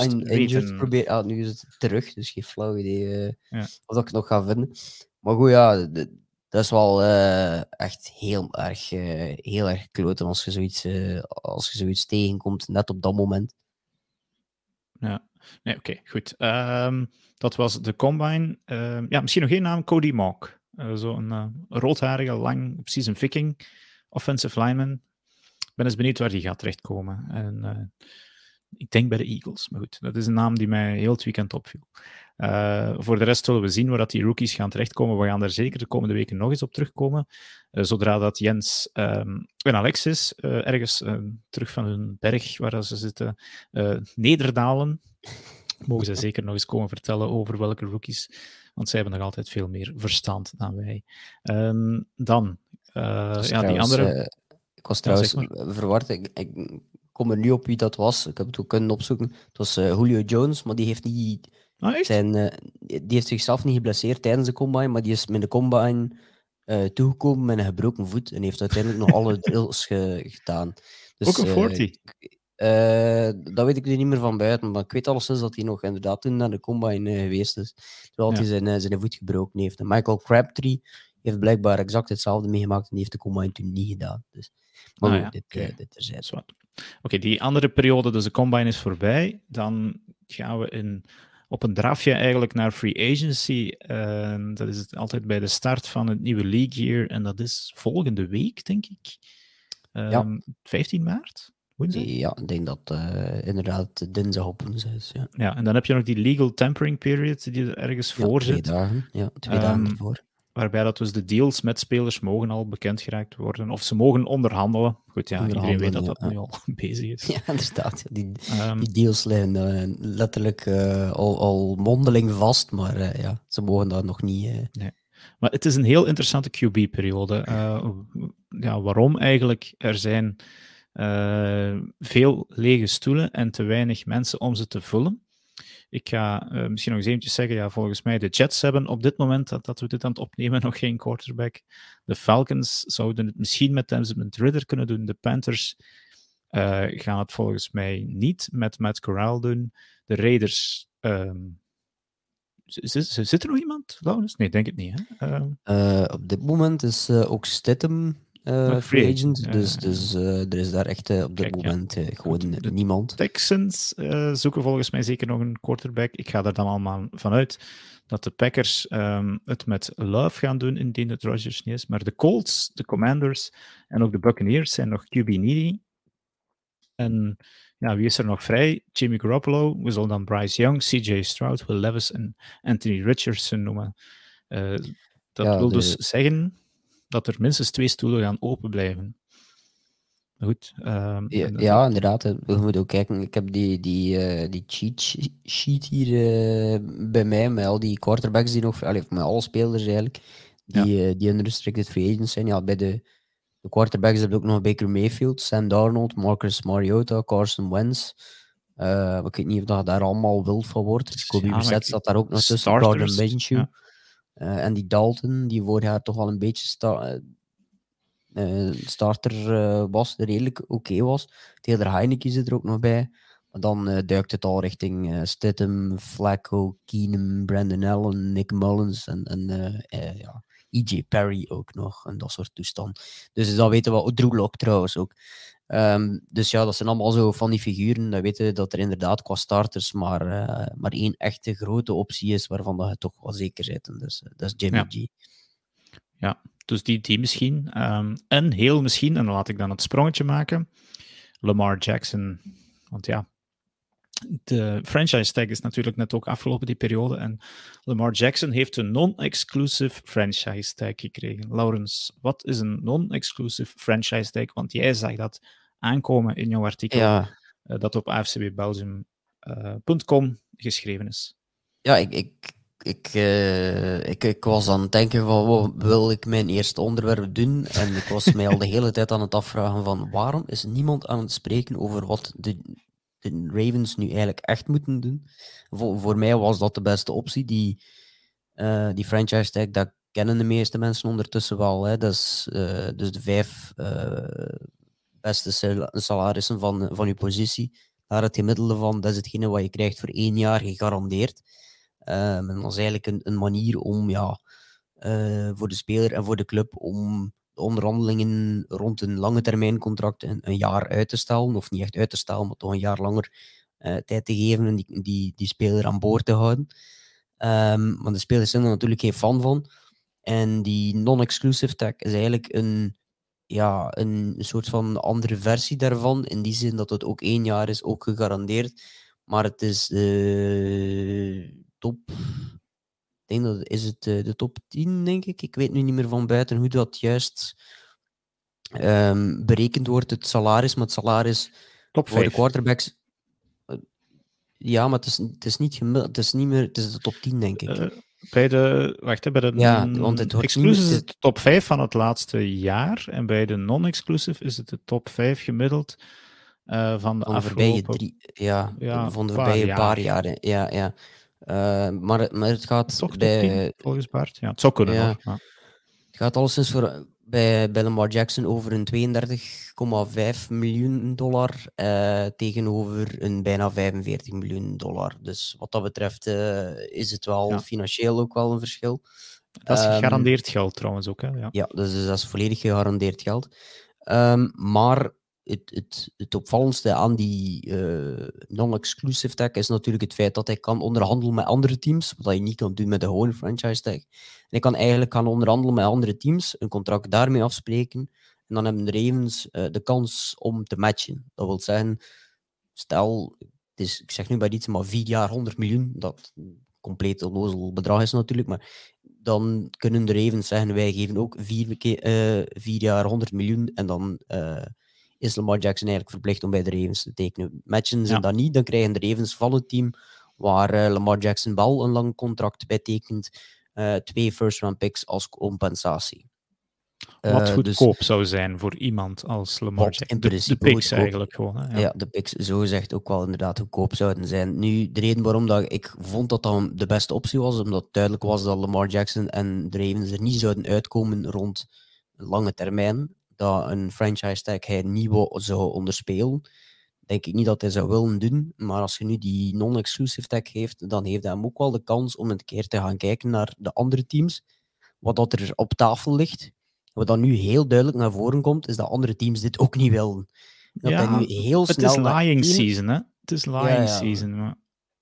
weten. probeer... Ah, nu is het terug, dus geen flauw idee eh, Ja. of dat ik het nog ga vinden. Maar goed, ja, d- dat is wel eh, echt heel erg, eh, heel erg kloten als je, zoiets, eh, als je zoiets tegenkomt, net op dat moment. Ja, nee, oké, goed. Ehm, dat was de combine. Ehm, ja, misschien nog één naam, Cody Mock. Zo'n roodharige, lang, precies een viking, offensive lineman. Ik ben eens benieuwd waar die gaat terechtkomen. En, ik denk bij de Eagles, maar goed, dat is een naam die mij heel het weekend opviel. Eh, voor de rest zullen we zien waar dat die rookies gaan terechtkomen. We gaan daar zeker de komende weken nog eens op terugkomen. Eh, zodra dat Jens ehm, en Alexis eh, ergens terug van hun berg waar ze zitten nederdalen, mogen ze zeker nog eens komen vertellen over welke rookies. Want zij hebben nog altijd veel meer verstand dan wij. Ehm, dan, ja, die andere. ik was Ja, trouwens verward. Ik kom er nu op wie dat was. Ik heb het ook kunnen opzoeken. Het was uh, Julio Jones, maar die heeft niet... Ah? Zijn, uh, die heeft zichzelf niet geblesseerd tijdens de combine, maar die is met de combine uh, toegekomen met een gebroken voet en heeft uiteindelijk nog alle drills ge gedaan. Dus, ook een 40? dat weet ik nu niet meer van buiten, maar ik weet alleszins dat hij nog inderdaad toen naar de combine geweest is, terwijl ja. hij zijn, zijn voet gebroken heeft. En Michael Crabtree heeft blijkbaar exact hetzelfde meegemaakt en die heeft de combine toen niet gedaan. Dus, maar ah, ja. dit, okay. dit terzijde. Oké, okay, die andere periode, dus de combine is voorbij. Dan gaan we in, op een drafje eigenlijk naar free agency. Uh, dat is het altijd bij de start van het nieuwe league year. En dat is volgende week, denk ik. Um, Ja. 15 maart? Woensdag? Ja, ik denk dat uh, inderdaad dinsdag op woensdag is. Ja. Ja, en dan heb je nog die legal tampering period die er ergens Ja, voor twee zit. dagen. Ja, twee Ehm, dagen ervoor. Waarbij dat dus de deals met spelers mogen al bekend geraakt worden. Of ze mogen onderhandelen. Goed, ja, iedereen weet dat dat nu al bezig is. Ja, inderdaad. ja, Die, Ehm, die deals liggen eh, letterlijk eh, al, al mondeling vast, maar eh, ja, ze mogen dat nog niet. eh, Maar het is een heel interessante QB-periode. Ja, waarom eigenlijk? Er zijn veel lege stoelen en te weinig mensen om ze te vullen. Ik ga eh, misschien nog eens eventjes zeggen, ja, volgens mij de Jets hebben op dit moment dat, we dit aan het opnemen nog geen quarterback. De Falcons zouden het misschien met Desmond Ridder kunnen doen. De Panthers eh, gaan het volgens mij niet met Matt Corral doen. De Raiders... z- zit er nog iemand? Nee, denk het niet. Hè? Ehm, eh, op dit moment is ook Stidham eh, free agent, ja, dus, ja, dus eh, er is daar echt eh, op dit Kijk, ja. moment eh, gewoon de- niemand. Texans zoeken volgens mij zeker nog een quarterback. Ik ga er dan allemaal vanuit dat de Packers ehm, het met Love gaan doen indien het Rodgers niet is. Maar de Colts, de Commanders en ook de Buccaneers zijn nog QB needy. En ja, wie is er nog vrij? Jimmy Garoppolo, we zullen dan Bryce Young, CJ Stroud, Will Levis en Anthony Richardson noemen. Dat Ja, wil de- dus zeggen dat er minstens twee stoelen gaan open blijven. Goed. ehm, Ja, ja, inderdaad. We moeten ook kijken. Ik heb die, die, eh, die cheat she- sheet hier eh, bij mij, met al die quarterbacks die nog, allee, met alle spelers eigenlijk, die, eh, die unrestricted free agents zijn. Ja, bij de, de quarterbacks heb je ook nog Baker Mayfield, Sam Darnold, Marcus Mariota, Carson Wentz. Ik weet niet of dat daar allemaal wild van wordt. Jacoby Ja, Brissett staat daar ook nog tussen. Minshew. ja. Eh, en die Dalton, die vorig jaar toch wel een beetje eh, eh, starter eh, was, redelijk oké was. Taylor Heineke zit er ook nog bij. Maar dan eh, duikt het al richting eh Stidham, Flacco, Keenum, Brandon Allen, Nick Mullins en, en eh, eh, ja, EJ Perry ook nog. En dat soort toestand. Dus dat weten we. Drew Lock trouwens ook. Ehm, dus ja, dat zijn allemaal zo van die figuren. Dan weten we dat er inderdaad qua starters maar, eh, maar één echte grote optie is waarvan dat je toch wel zeker. En dus, eh, dat is Jimmy Ja. G. Dus die, die misschien. Ehm, en heel misschien, en dan laat ik dan het sprongetje maken, Lamar Jackson. Want ja, de franchise tag is natuurlijk net ook afgelopen die periode. En Lamar Jackson heeft een non-exclusive franchise tag gekregen. Laurens, wat is een non-exclusive franchise tag? Want jij zag dat aankomen in jouw artikel Ja, eh, dat op afcbbelgium.com geschreven is. Ja, ik, ik, ik, eh, ik, ik was aan het denken van, wow, wil ik mijn eerste onderwerp doen? En ik was mij al de hele tijd aan het afvragen van, waarom is niemand aan het spreken over wat de, de Ravens nu eigenlijk echt moeten doen? Voor, voor mij was dat de beste optie. Die, eh, die franchise tag, dat kennen de meeste mensen ondertussen wel. Hè? Dat is eh, dus de vijf eh, beste sal- salarissen van, van je positie. Daar het gemiddelde van, dat is hetgene wat je krijgt voor één jaar gegarandeerd. Ehm, en dat is eigenlijk een, een manier om ja, eh, voor de speler en voor de club om de onderhandelingen rond een lange termijn contract een, jaar uit te stellen. Of niet echt uit te stellen, maar toch een jaar langer eh, tijd te geven en die, die, die speler aan boord te houden. Ehm, maar de spelers zijn er natuurlijk geen fan van. En die non-exclusive tag is eigenlijk een, ja, een soort van andere versie daarvan. In die zin dat het ook één jaar is, ook gegarandeerd. Maar het is de top. Ik denk dat is het eh, de top 10, denk ik. Ik weet nu niet meer van buiten hoe dat juist ehm, berekend wordt, het salaris. Maar het salaris Top voor de 5. quarterbacks. eh, Ja, maar het is, het is niet gemiddeld. Het is niet meer. Het is de top 10, denk ik. Eh, bij de, wacht, hè, bij de Ja, want het wordt exclusive is het- de top 5 van het laatste jaar. En bij de non-exclusive is het de top 5 gemiddeld. uh, van de Van afgelopen... drie, ja, Ja, van de paar voorbije jaar. paar jaren. Ja, ja. Eh, maar, het- maar het gaat Toch bij, 10, volgens Bart? Ja, het zou kunnen Ja. Ja. Het gaat alleszins voor, bij, bij Lamar Jackson over een 32,5 miljoen dollar eh, tegenover een bijna 45 miljoen dollar. Dus wat dat betreft eh, is het wel Ja. financieel ook wel een verschil. Dat is Ehm, gegarandeerd geld trouwens ook. Hè? Ja. Ja, dus, dus dat is volledig gegarandeerd geld. Ehm, maar het, het, het opvallendste aan die eh, non-exclusive tag is natuurlijk het feit dat hij kan onderhandelen met andere teams, wat je niet kan doen met de gewone franchise tag. Hij kan eigenlijk gaan onderhandelen met andere teams, een contract daarmee afspreken, en dan hebben de Ravens eh, de kans om te matchen. Dat wil zeggen, stel, het is, ik zeg nu bij iets, maar vier jaar 100 miljoen, dat compleet onnozel bedrag is natuurlijk, maar dan kunnen de Ravens zeggen, wij geven ook vier, eh, vier jaar 100 miljoen en dan is Lamar Jackson eigenlijk verplicht om bij de Ravens te tekenen. Matchen ze Ja. dat niet, dan krijgen de Ravens van het team waar eh, Lamar Jackson wel een lang contract bij tekent, eh, twee first-round picks als compensatie. Wat Eh, dus- goedkoop zou zijn voor iemand als Lamar Jackson. in De, de principe picks goedkoop. eigenlijk gewoon. Hè? ja. Ja. de picks zogezegd ook wel inderdaad goedkoop zouden zijn. Nu, de reden waarom dat ik vond dat dat de beste optie was, omdat duidelijk was dat Lamar Jackson en de Ravens er niet zouden uitkomen rond lange termijn, dat een franchise tag hij niet zou onderspelen. Denk ik niet dat hij zou willen doen, maar als je nu die non-exclusive tag heeft, dan heeft hij hem ook wel de kans om een keer te gaan kijken naar de andere teams, wat dat er op tafel ligt. Wat dan nu heel duidelijk naar voren komt, is dat andere teams dit ook niet willen. Dat Ja, nu heel Het snel is met lying season, hè? Het is lying ja. season. Maar...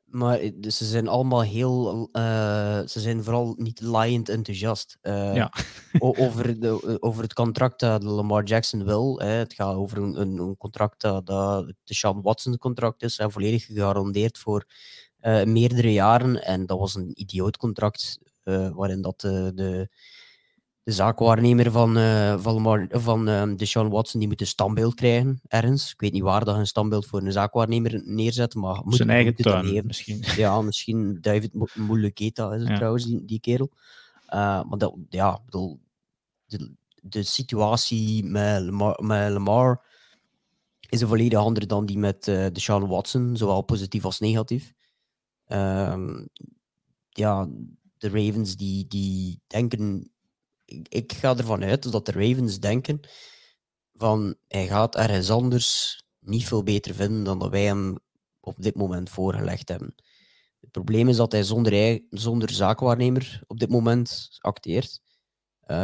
Maar eh, dus ze zijn allemaal heel. eh, ze zijn vooral niet liend enthousiast. eh, Ja. over, de, over het contract dat Lamar Jackson wil. Hè. Het gaat over een, een, contract dat, dat het Sean Watson contract is. Hè, volledig gegarandeerd voor meerdere jaren. En dat was een idioot contract. waarin dat de, de, de zaakwaarnemer van, eh van, van Deshaun Watson die moet een standbeeld krijgen ergens. Ik weet niet waar dat een standbeeld voor een zaakwaarnemer neerzet, maar moet, Zijn eigen moet tuin misschien. Ja, misschien David Mo- is het Ja. trouwens, die, die kerel. Eh, maar dat, ja, bedoel, de, de situatie met Lamar, met Lamar is een volledig andere dan die met eh Deshaun Watson, zowel positief als negatief. Ehm, ja, de Ravens die, die denken... Ik, ik ga ervan uit dat de Ravens denken van hij gaat ergens anders niet veel beter vinden dan dat wij hem op dit moment voorgelegd hebben. Het probleem is dat hij zonder, zonder zaakwaarnemer op dit moment acteert. Eh,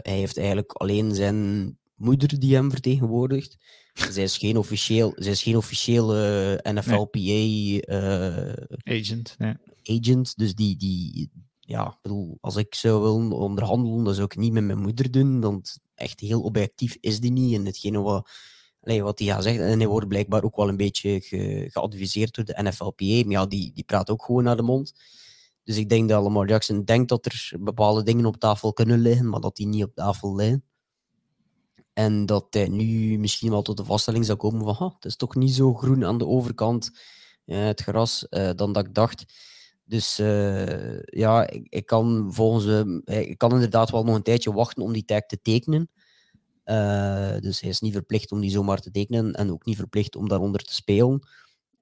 hij heeft eigenlijk alleen zijn moeder die hem vertegenwoordigt. Zij is geen officieel, zij is geen officiële NFLPA eh, Agent. Nee. agent. Dus die, die ja, bedoel, als ik zou willen onderhandelen, dan zou ik niet met mijn moeder doen. Want echt heel objectief is die niet. En hetgene wat, allee, wat hij gaat zeggen, en hij wordt blijkbaar ook wel een beetje ge- geadviseerd door de NFLPA. Maar ja, die, die praat ook gewoon naar de mond. Dus ik denk dat Lamar Jackson denkt dat er bepaalde dingen op tafel kunnen liggen, maar dat die niet op tafel liggen. En dat hij nu misschien wel tot de vaststelling zou komen van "Ha, het is toch niet zo groen aan de overkant, eh, het gras, eh, dan dat ik dacht. Dus eh, ja, ik, ik kan volgens hem, eh, ik kan inderdaad wel nog een tijdje wachten om die tag te tekenen. Eh, dus hij is niet verplicht om die zomaar te tekenen en ook niet verplicht om daaronder te spelen.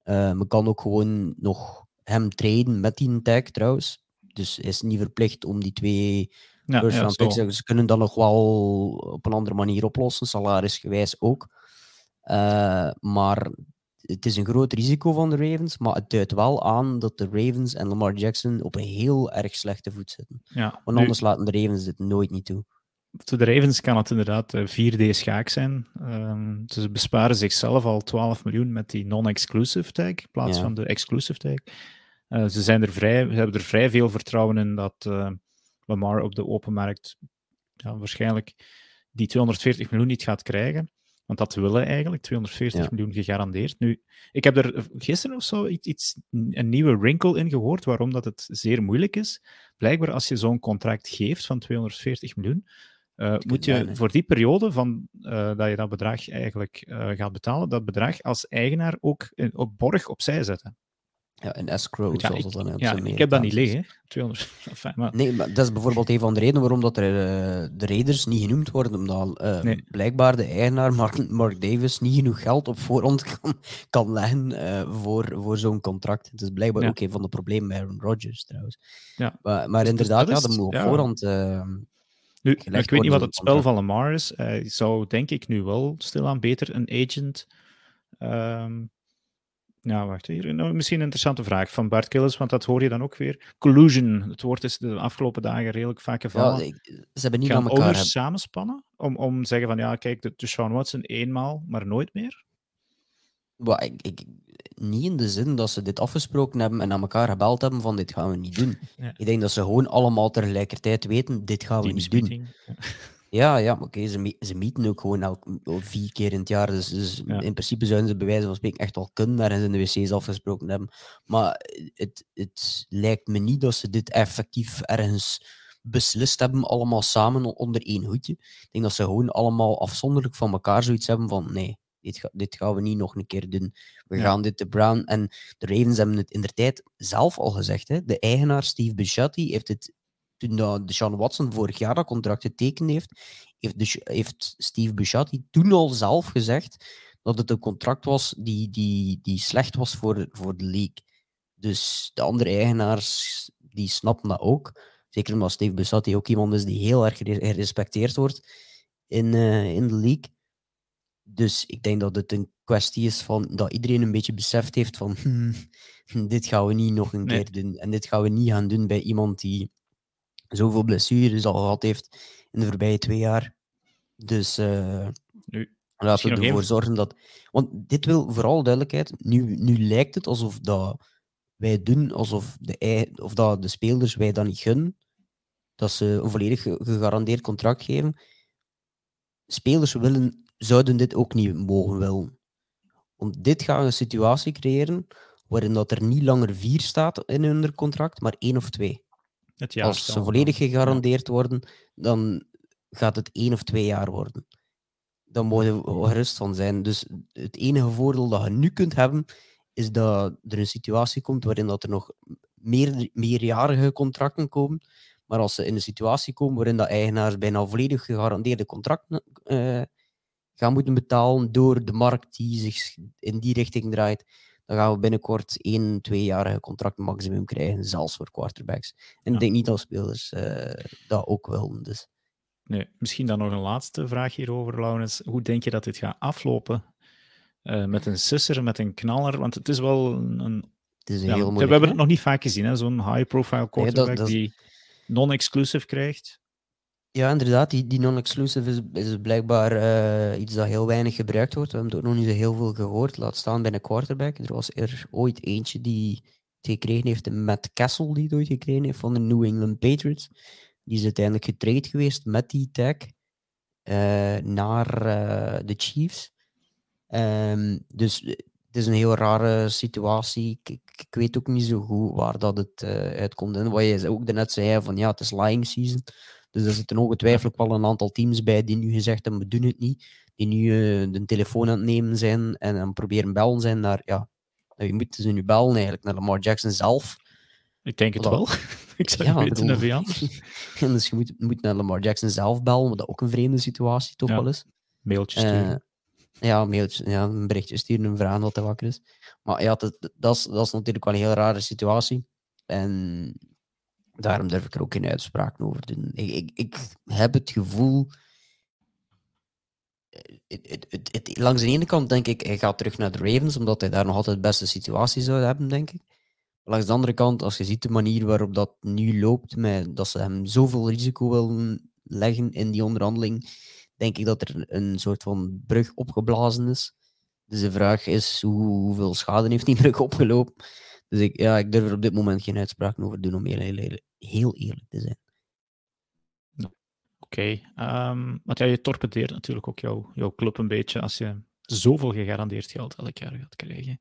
Eh men kan ook gewoon nog hem traden met die tag trouwens. Dus hij is niet verplicht om die twee Ja, ja. Ze kunnen dat nog wel op een andere manier oplossen, salarisgewijs ook. Maar het is een groot risico van de Ravens, maar het duidt wel aan dat de Ravens en Lamar Jackson op een heel erg slechte voet zitten. Ja. Want Nu, anders laten de Ravens dit nooit niet toe. voor de Ravens kan het inderdaad eh, 4D-schaak zijn. Ehm, ze besparen zichzelf al 12 miljoen met die non-exclusive tag in plaats Ja. van de exclusive tag. Eh, ze, zijn er vrij, ze hebben er vrij veel vertrouwen in dat eh, Lamar op de open markt ja, waarschijnlijk die 240 miljoen niet gaat krijgen. Want dat willen eigenlijk, 240 Ja. miljoen gegarandeerd. Nu, ik heb er gisteren of zo iets, een nieuwe wrinkle in gehoord, waarom dat het zeer moeilijk is. Blijkbaar als je zo'n contract geeft van 240 miljoen, eh, moet je voor die periode van, eh, dat je dat bedrag eigenlijk eh, gaat betalen, dat bedrag als eigenaar ook op borg opzij zetten. Ja, een escrow, Ja, zoals ik, dat dan op ja, ik heb dat niet liggen. 200. Enfin, maar, Nee, maar dat is bijvoorbeeld een van de redenen waarom dat er, eh, de Raiders niet genoemd worden. Omdat eh, Nee. blijkbaar de eigenaar Mark, Mark Davis niet genoeg geld op voorhand kan, kan leggen eh, voor, voor zo'n contract. Het is blijkbaar Ja. ook een van de problemen bij Aaron Rodgers trouwens. Ja. Maar, maar Dus- dus inderdaad, dat ja, dat is- moet op voorhand. Nu, ik weet niet wat het spel contract. van Lamar is. Hij zou denk ik nu wel stilaan beter een agent. ehm ja, wacht hier. Nou, misschien een interessante vraag van Bart Killis, want dat hoor je dan ook weer. Collusion. Het woord is de afgelopen dagen redelijk vaak ja, gevallen. ik- ze hebben niet Gaan aan elkaar. hebben- samenspannen om, om te zeggen van ja, kijk, de, de Sean Watson eenmaal, maar nooit meer? Wel, ik, ik, niet in de zin dat ze dit afgesproken hebben en aan elkaar gebeld hebben van dit gaan we niet doen. Ja. Ik denk dat ze gewoon allemaal tegelijkertijd weten, dit gaan we niet doen. Ja. Ja, ja, oké, ze, ze meeten ook gewoon elk, vier keer in het jaar. Dus, dus Ja. in principe zouden ze bij wijze van spreken echt al kunnen daar eens in de wc's afgesproken hebben. Maar het, het lijkt me niet dat ze dit effectief ergens beslist hebben, allemaal samen onder één hoedje. Ik denk dat ze gewoon allemaal afzonderlijk van elkaar zoiets hebben van nee, dit, ga- dit gaan we niet nog een keer doen. We Ja. gaan dit de Brown... En de Ravens hebben het in de tijd zelf al gezegd. Hè. De eigenaar Steve Bisciotti heeft het toen dat Deshaun Watson vorig jaar dat contract getekend heeft, heeft, de, heeft Steve Bisciotti toen al zelf gezegd dat het een contract was die, die, die slecht was voor, voor de league. Dus de andere eigenaars die snappen dat ook. Zeker omdat Steve Bisciotti ook iemand is die heel erg gere- gerespecteerd wordt in, eh, in de league. Dus ik denk dat het een kwestie is van dat iedereen een beetje beseft heeft van hmm, dit gaan we niet nog een Nee. keer doen. En dit gaan we niet gaan doen bij iemand die zoveel blessures al gehad heeft in de voorbije twee jaar. Dus eh, Nu, laten we ervoor zorgen dat... Want dit wil vooral duidelijkheid. Nu, nu lijkt het alsof dat wij doen alsof de, of dat de spelers wij dat niet gunnen. Dat ze een volledig ge- gegarandeerd contract geven. Spelers willen, zouden dit ook niet mogen willen. Want dit gaat een situatie creëren waarin dat er niet langer vier staat in hun contract, maar één of twee. Het Als ze volledig gegarandeerd worden, dan gaat het één of twee jaar worden. Dan mogen we gerust van zijn. Dus het enige voordeel dat je nu kunt hebben, is dat er een situatie komt waarin dat er nog meer, meerjarige contracten komen. Maar als ze in een situatie komen waarin dat eigenaars bijna volledig gegarandeerde contracten eh, gaan moeten betalen door de markt die zich in die richting draait, dan gaan we binnenkort één, tweejarige contract maximum krijgen, zelfs voor quarterbacks. En Ja. ik denk niet dat spelers eh, dat ook willen. Dus. Nee, misschien dan nog een laatste vraag hierover, Laurens. Hoe denk je dat dit gaat aflopen? Eh, met een sisser, met een knaller? Want het is wel een... een- Het is een ja, heel we moeilijk. hebben hè? het nog niet vaak gezien, hè? zo'n high-profile quarterback dat die non-exclusive krijgt. Ja, inderdaad. Die, die non-exclusive is, is blijkbaar eh, iets dat heel weinig gebruikt wordt. We hebben het nog niet zo heel veel gehoord. Laat staan bij een quarterback. Er was er ooit eentje die het gekregen heeft, Matt Castle, die het ooit gekregen heeft van de New England Patriots. Die is uiteindelijk getraind geweest met die tag eh, naar eh, de Chiefs. Ehm, dus het is een heel rare situatie. Ik, ik, weet ook niet zo goed waar dat het uitkomt. En wat je ook daarnet zei, van ja, het is lying season. Dus er zitten ongetwijfeld wel een aantal teams bij die nu gezegd hebben, we doen het niet. Die nu eh, de telefoon aan het nemen zijn en het proberen bellen zijn naar, ja, nou, je moet ze nu bellen eigenlijk, naar Lamar Jackson zelf. Ik denk het wel. ik zou Ja, het weten, bedoel- hè, Vian. en dus je moet, moet naar Lamar Jackson zelf bellen, wat dat ook een vreemde situatie toch Ja. wel is. Mailtje sturen. Eh, ja, een mailtje, ja, een berichtje sturen en vragen wat hij wakker is. Maar ja, dat, dat is, dat is natuurlijk wel een heel rare situatie. En daarom durf ik er ook geen uitspraak over doen. Ik, ik, heb het gevoel. Het, het, het, langs de ene kant denk ik, hij gaat terug naar de Ravens, omdat hij daar nog altijd de beste situatie zou hebben, denk ik. Langs de andere kant, als je ziet de manier waarop dat nu loopt, met, dat ze hem zoveel risico willen leggen in die onderhandeling, denk ik dat er een soort van brug opgeblazen is. Dus de vraag is, hoe, hoeveel schade heeft die brug opgelopen? Dus ik, ja, ik durf er op dit moment geen uitspraak over doen, om heel, heel, heel, eerlijk te zijn. Oké. ehm, want ja, je torpedeert natuurlijk ook jouw, jouw club een beetje als je zoveel gegarandeerd geld elk jaar gaat krijgen.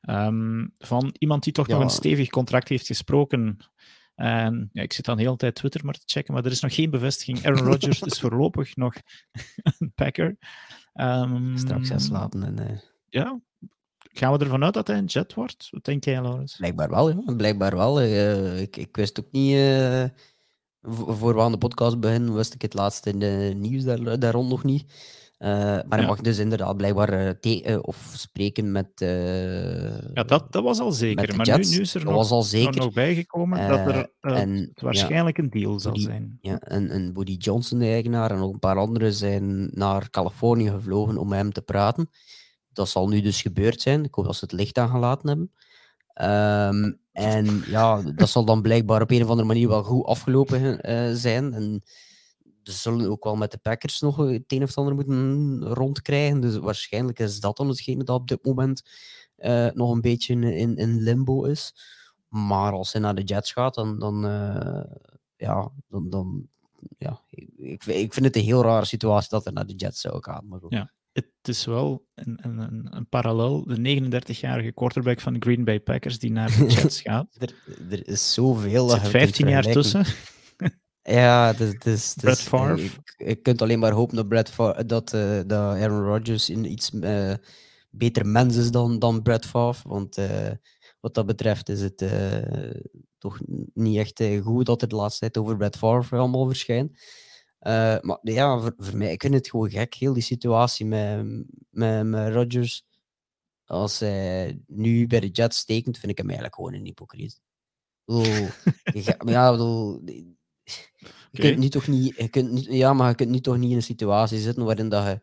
Ehm, van iemand die toch nog een stevig contract heeft gesproken. En ja, ik zit dan de hele tijd Twitter maar te checken, maar er is nog geen bevestiging. Aaron Rodgers is voorlopig nog een Packer. Ehm, Straks gaan slapen en... eh, Ja, gaan we ervan uit dat hij een jet wordt? Wat denk jij, Laurens? Blijkbaar wel, ja. Blijkbaar wel. Uh, ik, ik wist ook niet... Uh, voor we aan de podcast beginnen, wist ik het laatste in de nieuws daar, daar rond nog niet. Uh, maar hij mag dus inderdaad blijkbaar of spreken met. ja, dat, dat was al zeker. Maar nu, nu, is er nog, was al zeker. nog bijgekomen dat er en, waarschijnlijk ja, een deal zal zijn. Ja, en, en Woody Johnson, de eigenaar, en ook een paar anderen zijn naar Californië gevlogen om met hem te praten. Dat zal nu dus gebeurd zijn. Ik hoop dat ze het licht aangelaten hebben. Um, en ja, dat zal dan blijkbaar op een of andere manier wel goed afgelopen uh, zijn. En ze zullen ook wel met de Packers nog het een of ander moeten rondkrijgen. Dus waarschijnlijk is dat dan hetgene dat op dit moment uh, nog een beetje in, in limbo is. Maar als hij naar de Jets gaat, dan, dan, uh, ja, dan, dan ja, ik, ik vind het een heel rare situatie dat hij naar de Jets zou gaan. Maar goed. Ja het is wel een, een, een parallel. De 39-jarige quarterback van de Green Bay Packers die naar de Jets gaat. er, er is zoveel. Er zit 15 jaar tussen. ja, het is, het is, Brett Favre. Je, kunt alleen maar hopen dat, Brett Favre, dat, uh, dat Aaron Rodgers in iets uh, beter mens is dan, dan Brett Favre. Want uh, wat dat betreft is het toch niet echt goed dat er de laatste tijd over Brett Favre allemaal verschijnt. Uh, maar ja, voor, voor, mij, ik vind het gewoon gek, heel die situatie met, met, met Rodgers. Als hij nu bij de Jets tekent, vind ik hem eigenlijk gewoon een hypocriet. ja, bedoel, je kunt nu toch niet, je kunt niet, ja, maar je kunt nu toch niet in een situatie zitten waarin dat je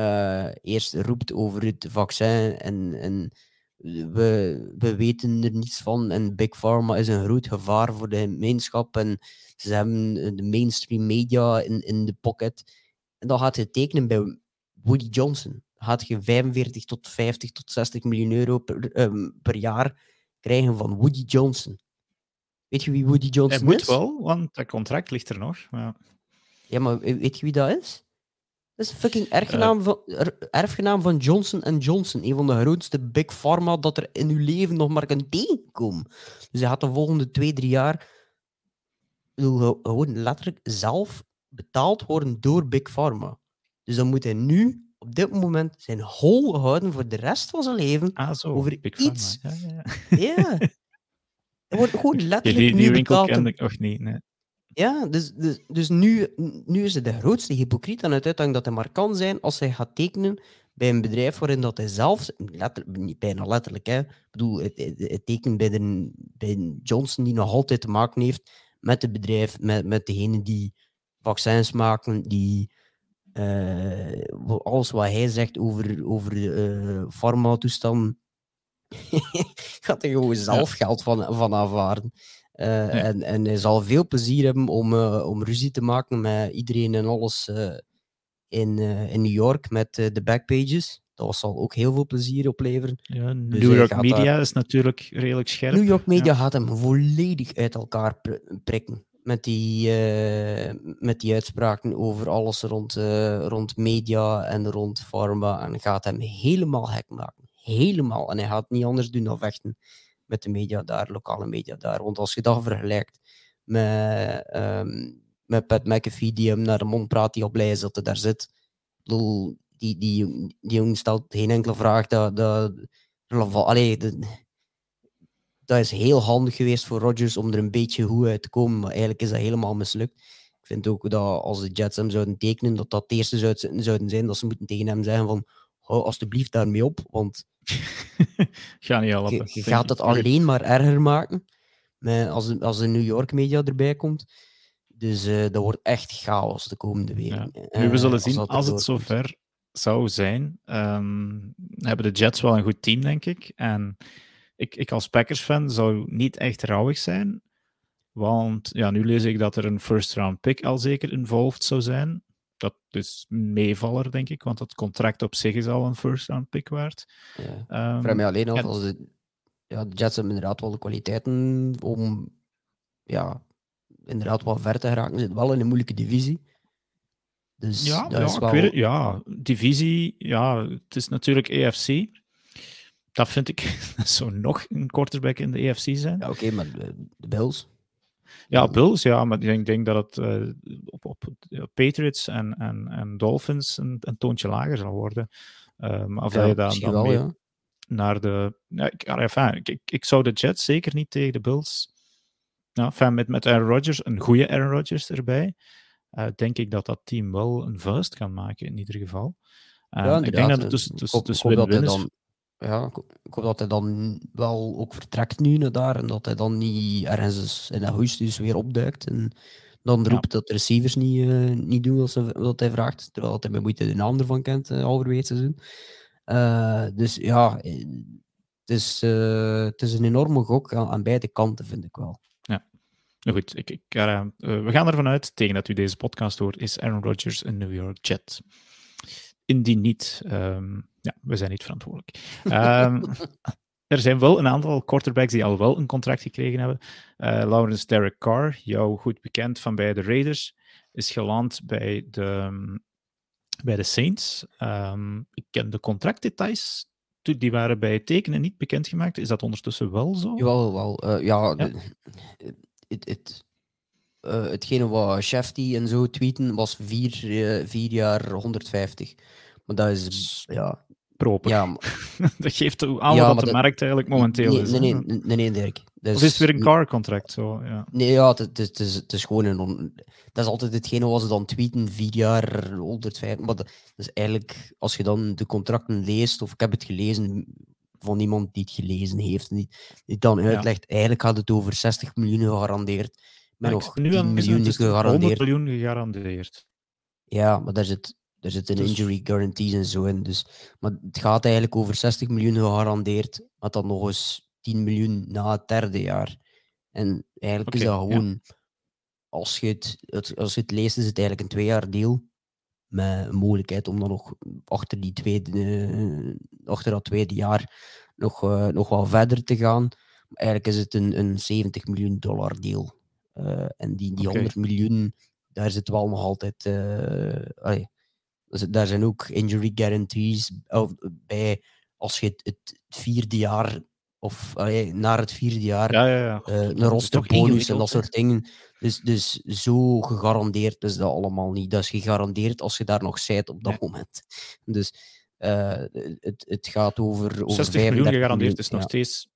uh, eerst roept over het vaccin en, en we, we weten er niets van en Big Pharma is een groot gevaar voor de gemeenschap en ze hebben de mainstream media in, in de pocket. En dan gaat je tekenen bij Woody Johnson. Gaat je 45 tot 50 tot 60 miljoen euro per, ehm, per jaar krijgen van Woody Johnson. Weet je wie Woody Johnson is? Hij moet wel, want dat contract ligt er nog. Ja. ja, maar weet je wie dat is? Dat is een fucking erfgenaam, uh, van, erfgenaam van Johnson Johnson. Een van de grootste big pharma dat er in uw leven nog maar kan tegenkomen. Dus hij gaat de volgende twee, drie jaar gewoon letterlijk zelf betaald worden door Big Pharma. Dus dan moet hij nu op dit moment zijn hol houden voor de rest van zijn leven ah, zo, over Big iets. Pharma. Ja, ja. ja. Hij wordt gewoon letterlijk die, die, die winkel kende ik nog niet. Nee. Ja, dus, dus, dus nu, nu is het de grootste hypocriet aan het uithangen dat hij maar kan zijn als hij gaat tekenen bij een bedrijf waarin dat hij zelf, letter, niet bijna letterlijk, hè, ik bedoel, het, het, tekenen bij, de, bij Johnson die nog altijd te maken heeft met het bedrijf, met, met degene die vaccins maken, die uh, alles wat hij zegt over, over uh, farmatoestanden, gaat er gewoon zelf geld van, van aanvaarden. Uh, en, en hij zal veel plezier hebben om, om ruzie te maken met iedereen en alles in, in New York met de backpages. Dat zal ook heel veel plezier opleveren. Ja, dus New York Media is natuurlijk redelijk scherp. New York Media gaat hem volledig uit elkaar prikken met die, uh, met die uitspraken over alles rond, uh, rond media en rond pharma. En gaat hem helemaal hek maken. Helemaal. En hij gaat niet anders doen dan vechten met de media daar, lokale media daar. Want als je dat vergelijkt met, um, met Pat McAfee, die hem naar de mond praat, die op blij is dat hij daar zit. Die, die, die jongen stelt geen enkele vraag. Dat, dat, allee, dat is heel handig geweest voor Rodgers om er een beetje goed uit te komen, maar eigenlijk is dat helemaal mislukt. Ik vind ook dat als de Jets hem zouden tekenen, dat dat het eerste zouden zijn dat ze moeten tegen hem zeggen van hou alsjeblieft daarmee op, want Ga niet helpen, je, je gaat het alleen maar erger maken als, de, als de New York media erbij komt. Dus uh, dat wordt echt chaos de komende weken. Ja. Nu, we zullen zien, als, als het zover zou zijn, um, hebben de Jets wel een goed team, denk ik. En ik, ik als Packers-fan zou niet echt rouwig zijn. Want ja, nu lees ik dat er een first-round pick al zeker involved zou zijn. Dat is meevaller, denk ik, want het contract op zich is al een first-round pick waard. Ja. Um, mij alleen al als de, ja, de Jets hebben inderdaad wel de kwaliteiten om ja, inderdaad wel ver te geraken. Ze zitten wel in een moeilijke divisie. Dus ja, ja, is wel... ja, divisie, ja, het is natuurlijk EFC dat vind ik zo nog een quarterback in de EFC zijn. Ja, oké, maar de, Bills? Ja, Bills, ja, maar ik denk, dat het uh, op, op, Patriots en, en, en Dolphins een, een, toontje lager zal worden. Um, of ja, dat je dan, dan wel, ja. naar de. Ja, ik, enfin, ik, ik, zou de Jets zeker niet tegen de Bills. Ja, enfin, met, met Aaron Rodgers, een goede Aaron Rodgers erbij, uh, denk ik dat dat team wel een vuist kan maken in ieder geval. Uh, ja, ik denk dat het dus, dus, ik dus is. Ja, ik hoop dat hij dan wel ook vertrekt nu naar daar en dat hij dan niet ergens in augustus weer opduikt. En dan roept dat de receivers niet, uh, niet doen wat, ze, wat hij vraagt, terwijl hij met moeite de naam ervan kent, uh, het seizoen. Uh, dus ja, het is, het is een enorme gok aan, aan, beide kanten, vind ik wel. Nou goed, ik, ik, we gaan ervan uit, tegen dat u deze podcast hoort, is Aaron Rodgers een New York Jet. Indien niet, um, ja, we zijn niet verantwoordelijk. Um, er zijn wel een aantal quarterbacks die al wel een contract gekregen hebben. Uh, Lawrence Derek Carr, jou goed bekend van bij de Raiders, is geland bij de, bij de Saints. Um, ik ken de contractdetails. Die waren bij het tekenen niet bekendgemaakt. Is dat ondertussen wel zo? Jawel, wel. Uh, ja, ja. Het, het, uh, hetgene wat Shefty en zo tweeten was vier, uh, vier jaar 150. Maar dat is, ja, proper. Ja, dat geeft aan ja, wat de markt eigenlijk momenteel nee, is. Nee, nee, nee, nee, nee Dirk. Dus, of is het weer een car-contract? Zo, ja. Nee, ja, het, het, het, is, het is gewoon een... Dat is altijd hetgene wat ze dan tweeten, vier jaar, 150. Maar dat, is eigenlijk, als je dan de contracten leest, of ik heb het gelezen van iemand die het gelezen heeft, die, die dan uitlegt, eigenlijk gaat het over 60 miljoen gegarandeerd. Met ja, nog 10 miljoen gegarandeerd. 100 miljoen gegarandeerd. Ja, maar daar zit er zitten dus... injury guarantees en zo in. Dus, maar het gaat eigenlijk over 60 miljoen gegarandeerd, maar dan nog eens 10 miljoen na het derde jaar. En eigenlijk okay, is dat gewoon, ja. als, je het, als je het leest, is het eigenlijk een twee jaar deal. Met een mogelijkheid om dan nog achter, die tweede, uh, achter dat tweede jaar nog, uh, nog wel verder te gaan. Eigenlijk is het een, een 70 miljoen dollar deal. Uh, en die, die okay. 100 miljoen, daar zit wel nog altijd. Allee, daar zijn ook injury guarantees bij als je het, het vierde jaar of allee, naar het vierde jaar ja, ja, ja. Uh, een rosterbonus en dat soort dingen. Dus, dus zo gegarandeerd is dat allemaal niet. Dat is gegarandeerd als je daar nog zijt op dat moment. Dus uh, het, het gaat over, over 60 miljoen gegarandeerd is nog steeds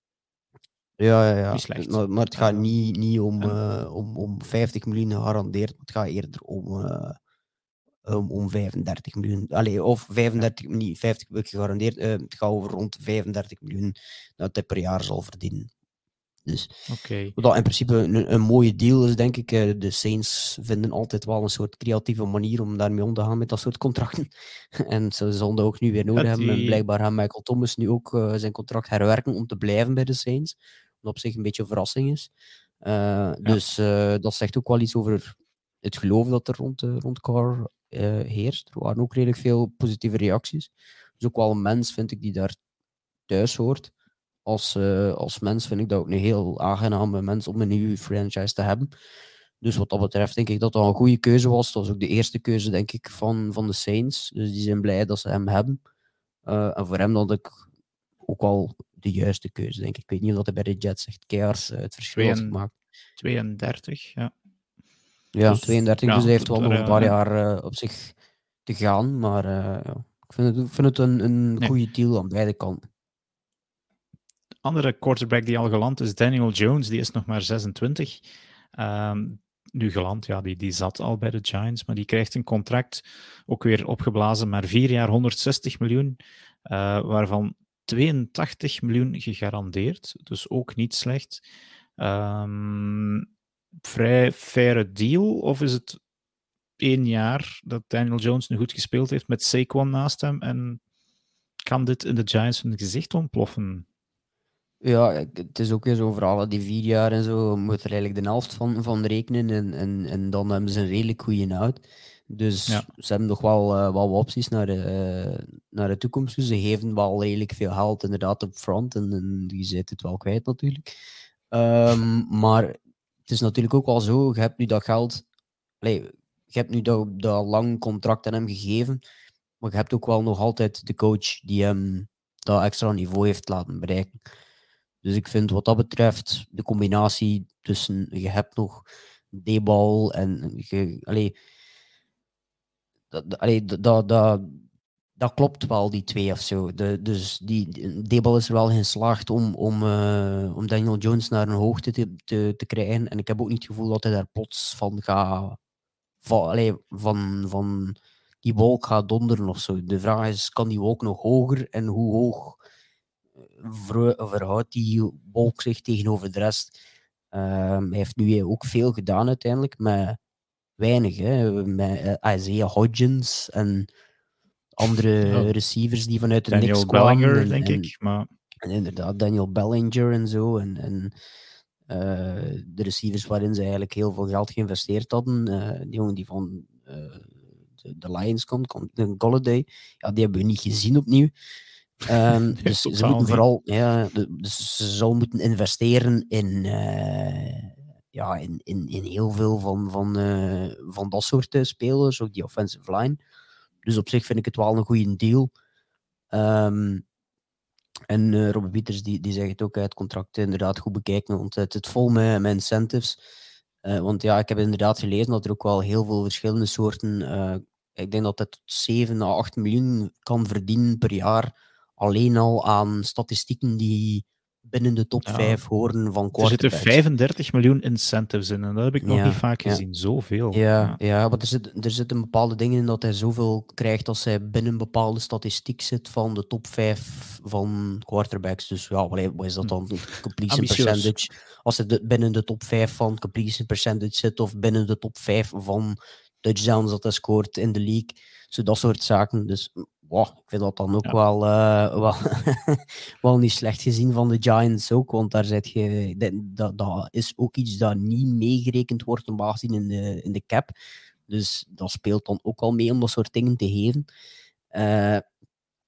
ja, ja, ja. Maar, maar, het gaat niet, niet om, uh, om, om 50 miljoen gegarandeerd. Het gaat eerder om, um, om 35 miljoen. Allee, of 35, niet 50 gegarandeerd. Uh, het gaat over rond 35 miljoen dat hij per jaar zal verdienen. Dus okay. wat in principe een, een, mooie deal is, denk ik. Uh, de Saints vinden altijd wel een soort creatieve manier om daarmee om te gaan met dat soort contracten. en ze zullen dat ook nu weer nodig hebben. En blijkbaar gaat Michael Thomas nu ook uh, zijn contract herwerken om te blijven bij de Saints. Wat op zich een beetje een verrassing is. Uh, ja. Dus dat zegt ook wel iets over het geloof dat er rond, rond Carr uh, heerst. Er waren ook redelijk veel positieve reacties. Dus ook wel een mens, vind ik, die daar thuis hoort. Als, uh, als mens vind ik dat ook een heel aangename mens om een nieuwe franchise te hebben. Dus wat dat betreft denk ik dat dat een goede keuze was. Dat was ook de eerste keuze, denk ik, van, van de Saints. Dus die zijn blij dat ze hem hebben. Uh, en voor hem dat ik ook wel de juiste keuze, denk ik. Ik weet niet of hij bij de Jets echt keihard het verschil heeft gemaakt. 32, ja. Ja, dus, 32, ja, dus hij heeft wel nog een paar jaar uh, op zich te gaan. Maar uh, ja. ik vind het, ik vind het een, een nee. goede deal aan beide kanten. Andere quarterback die al geland is, Daniel Jones, die is nog maar 26. Um, nu geland, ja, die, die zat al bij de Giants, maar die krijgt een contract ook weer opgeblazen, maar vier jaar 160 miljoen, uh, waarvan 82 miljoen gegarandeerd, dus ook niet slecht. Um, vrij faire deal? Of is het één jaar dat Daniel Jones nu goed gespeeld heeft met Saquon naast hem en kan dit in de Giants hun gezicht ontploffen? Ja, het is ook weer zo voor die vier jaar en zo moet er eigenlijk de helft van, van rekenen en, en, en dan hebben ze een redelijk goede out. Dus ja. ze hebben nog wel, uh, wat opties naar de, uh, naar de toekomst. Dus ze geven wel redelijk veel geld inderdaad op front en, en je zit het wel kwijt natuurlijk. Um, maar het is natuurlijk ook wel zo, je hebt nu dat geld, allez, je hebt nu dat, dat lang contract aan hem gegeven, maar je hebt ook wel nog altijd de coach die hem dat extra niveau heeft laten bereiken. Dus ik vind wat dat betreft de combinatie tussen je hebt nog D-bal en je, allee, dat, allee, dat, dat, dat klopt wel, die twee of zo. De, dus die, Debal is er wel geslaagd om, om, uh, om Daniel Jones naar een hoogte te, te, te, krijgen. En ik heb ook niet het gevoel dat hij daar plots van gaat. Van, van, van die wolk gaat donderen of zo. De vraag is: kan die wolk nog hoger en hoe hoog verhoudt die wolk zich tegenover de rest? Um, hij heeft nu ook veel gedaan uiteindelijk, met weinig. Hè? Met uh, Isaiah Hodgins en andere receivers die vanuit de Daniel niks kwamen. Bellinger, en, denk ik. Maar... En inderdaad, Daniel Bellinger en zo. En, en uh, de receivers waarin ze eigenlijk heel veel geld geïnvesteerd hadden. Uh, die jongen die van uh, de, de, Lions komt, de Golladay, ja, die hebben we niet gezien opnieuw. Um, dus ze moeten vooral, ja, dus ze zouden moeten investeren in, ja, in, in, in heel veel van, van, van dat soort spelers, ook die offensive line. Dus op zich vind ik het wel een goede deal. Um, en uh, Robert Pieters die, die zegt het ook, het contract inderdaad goed bekijken, want het zit vol met, incentives. Uh, want ja, ik heb inderdaad gelezen dat er ook wel heel veel verschillende soorten, uh, ik denk dat het tot 7 à 8 miljoen kan verdienen per jaar, alleen al aan statistieken die binnen de top ja. 5 horen van Er zitten 35 miljoen incentives in en dat heb ik nog niet vaak ja. gezien. Zoveel. Ja, ja. maar er, zit, er zitten bepaalde dingen in dat hij zoveel krijgt als hij binnen een bepaalde statistiek zit van de top 5 van quarterbacks. Dus ja, wat is dat dan? Completion percentage. Als hij binnen de top 5 van completion percentage zit of binnen de top 5 van touchdowns dat hij scoort in de league. Zo dat soort zaken. Dus wow, ik vind dat dan ook ja. wel, uh, wel, wel niet slecht gezien van de Giants ook. Want daar zit je, dat, dat is ook iets dat niet meegerekend wordt in de, in de cap. Dus dat speelt dan ook al mee om dat soort dingen te geven. Uh,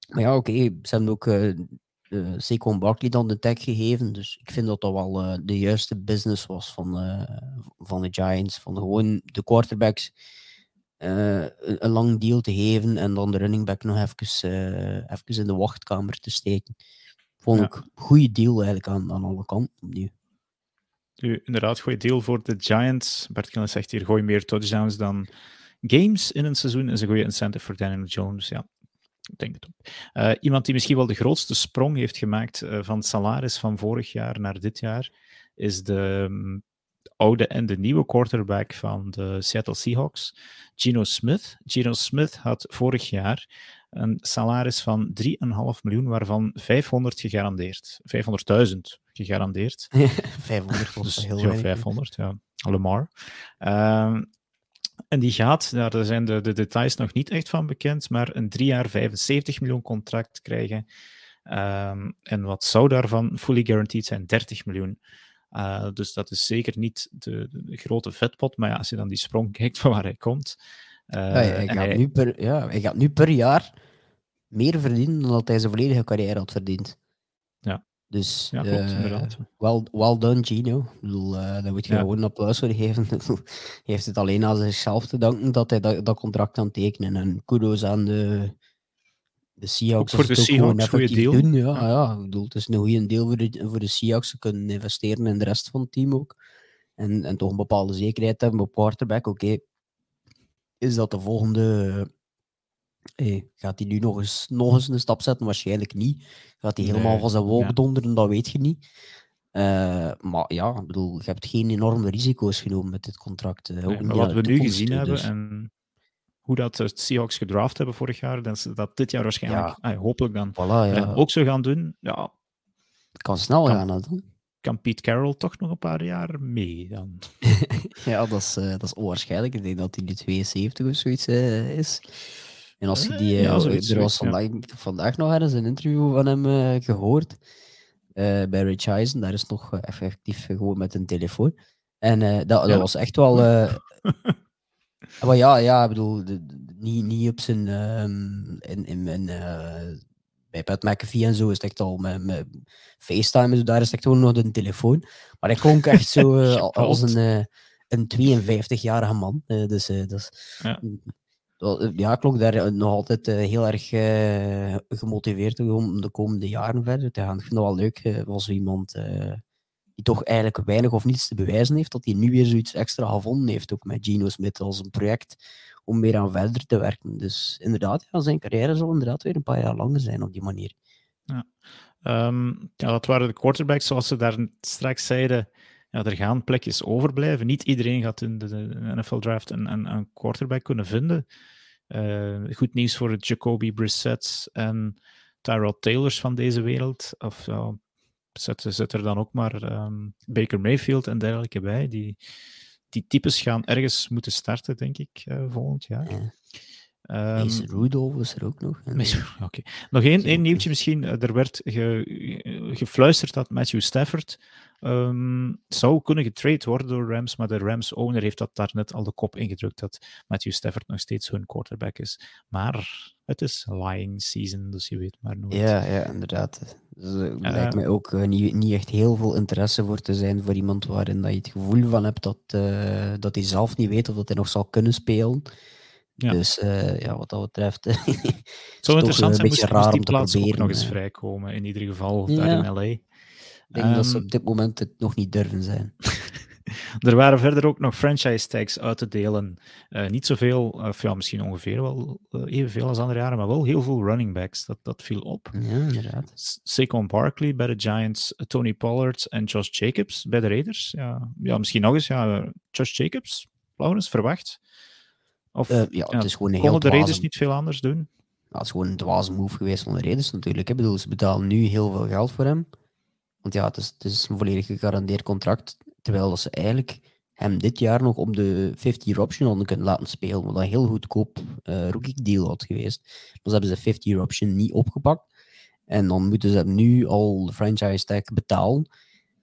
maar ja, oké, okay, ze hebben ook uh, uh, Saquon Barkley dan de tag gegeven. Dus ik vind dat dat wel uh, de juiste business was van, van de Giants. Van gewoon de quarterbacks uh, een lang deal te geven en dan de running back nog even, uh, even in de wachtkamer te steken. Vond ja. ik een goede deal eigenlijk aan, aan alle kanten opnieuw. U, inderdaad, goede deal voor de Giants. Bert Killen zegt hier, gooi meer touchdowns dan games in een seizoen. is een goede incentive voor Daniel Jones. Ja, ik denk het ook. Uh, iemand die misschien wel de grootste sprong heeft gemaakt van het salaris van vorig jaar naar dit jaar, is de um, oude en de nieuwe quarterback van de Seattle Seahawks, Gino Smith. Gino Smith had vorig jaar een salaris van 3,5 miljoen, waarvan 500 gegarandeerd. 500.000 gegarandeerd. 500 was dus, heel ja, 500, ja. Lamar. Uh, en die gaat, daar zijn de, de details nog niet echt van bekend, maar een drie jaar 75 miljoen contract krijgen. Um, en wat zou daarvan fully guaranteed zijn? 30 miljoen. Uh, dus dat is zeker niet de, de, grote vetpot. Maar ja, als je dan die sprong kijkt van waar hij komt. Uh, ja, hij, gaat hij... Nu per, ja, hij gaat nu per jaar meer verdienen dan dat hij zijn volledige carrière had verdiend. Ja. Dus ja, klopt, uh, well, well done, Gino. Ik bedoel, daar moet je ja. gewoon een applaus voor geven. hij heeft het alleen aan zichzelf te danken dat hij dat, dat contract kan tekenen. En kudos aan de, de Seahawks. Ook voor de Seahawks, goede deal. Doen, ja, ja. ja. ik bedoel, het is een goede deel voor de, voor de Seahawks. Ze kunnen investeren in de rest van het team ook. En, en toch een bepaalde zekerheid hebben op quarterback. Oké, okay. is dat de volgende... Hey, gaat hij nu nog eens, nog eens een stap zetten? Waarschijnlijk niet. Gaat hij helemaal nee, van zijn wol ja. donderen? Dat weet je niet. Uh, maar ja, ik bedoel, je hebt geen enorme risico's genomen met dit contract. Uh, nee, wat we nu gezien hebben, dus. en hoe dat de Seahawks gedraft hebben vorig jaar, dat ze dat dit jaar waarschijnlijk, ja. ah, hopelijk dan, voilà, ja. ook zo gaan doen. Ja, het kan snel kan, gaan. Dan. Kan Pete Carroll toch nog een paar jaar mee dan? ja, dat is, uh, dat is onwaarschijnlijk. Ik denk dat hij nu 72 of zoiets uh, is. En als je die, ja, zoiets, er was vandaag, vandaag nog eens een interview van hem gehoord bij Rich Eisen. Daar is nog effectief gewoon met een telefoon. En dat, dat was echt wel. Maar ja, ja, ik bedoel, de, de, niet, niet op zijn. Um, in, in, in, uh, bij Pat McAfee en zo is het echt al met, met FaceTime, zo, daar is het echt gewoon nog een telefoon. Maar hij klonk echt zo uh, als een, uh, een 52-jarige man. dus dus ja. ja, klonk daar nog altijd heel erg gemotiveerd om de komende jaren verder te gaan. Ik vind het wel leuk als iemand die toch eigenlijk weinig of niets te bewijzen heeft, dat hij nu weer zoiets extra gevonden heeft, ook met Gino Smith als een project om weer aan verder te werken. Dus inderdaad, zijn carrière zal inderdaad weer een paar jaar langer zijn op die manier. Ja. Um, ja, dat waren de quarterbacks, zoals ze daar straks zeiden. Ja, er gaan plekjes overblijven. Niet iedereen gaat in de, NFL-draft een, een, quarterback kunnen vinden. Uh, goed nieuws voor Jacoby Brissett en Tyrod Taylors van deze wereld. Of uh, zet, er dan ook maar um, Baker Mayfield en dergelijke bij. Die, die types gaan ergens moeten starten, denk ik, uh, volgend jaar. Ja. Um, Mason Rudolph was er ook nog. Okay. Nog één, één nieuwtje misschien. Er werd ge, gefluisterd dat Matthew Stafford um, zou kunnen getrade worden door Rams, maar de Rams-owner heeft dat daar net al de kop ingedrukt dat Matthew Stafford nog steeds hun quarterback is. Maar het is lying season, dus je weet maar nooit. Ja, ja inderdaad. Dus, er uh, lijkt mij ook uh, niet, niet echt heel veel interesse voor te zijn voor iemand waarin dat je het gevoel van hebt dat, dat hij zelf niet weet of dat hij nog zal kunnen spelen. Ja. Dus uh, ja, wat dat betreft. het zou interessant zijn, moest, moest die plaats ook nog eens vrijkomen, in ieder geval ja. daar in LA. Ik denk um, dat ze ehm, op dit moment het nog niet durven zijn. er waren verder ook nog franchise tags uit te delen. Uh, niet zoveel, of ja, misschien ongeveer wel uh, evenveel als andere jaren, maar wel heel veel running backs. Dat, dat viel op. Ja, inderdaad. Saquon Barkley bij de Giants, Tony Pollard en Josh Jacobs bij de Raiders. Ja, ja misschien nog eens. Ja, Josh Jacobs, Laurens, verwacht. Of uh, ja, het is gewoon een heel de Raiders niet veel anders doen? Het is gewoon een dwaze move geweest van de Raiders natuurlijk. Ik bedoel, ze betalen nu heel veel geld voor hem. Want ja, het is, het is een volledig gegarandeerd contract. Terwijl ze eigenlijk hem dit jaar nog om de 50-year option hadden kunnen laten spelen. Wat een heel goedkoop uh, rookie deal had geweest. Dus hebben ze de 50-year option niet opgepakt. En dan moeten ze hem nu al de franchise tag betalen.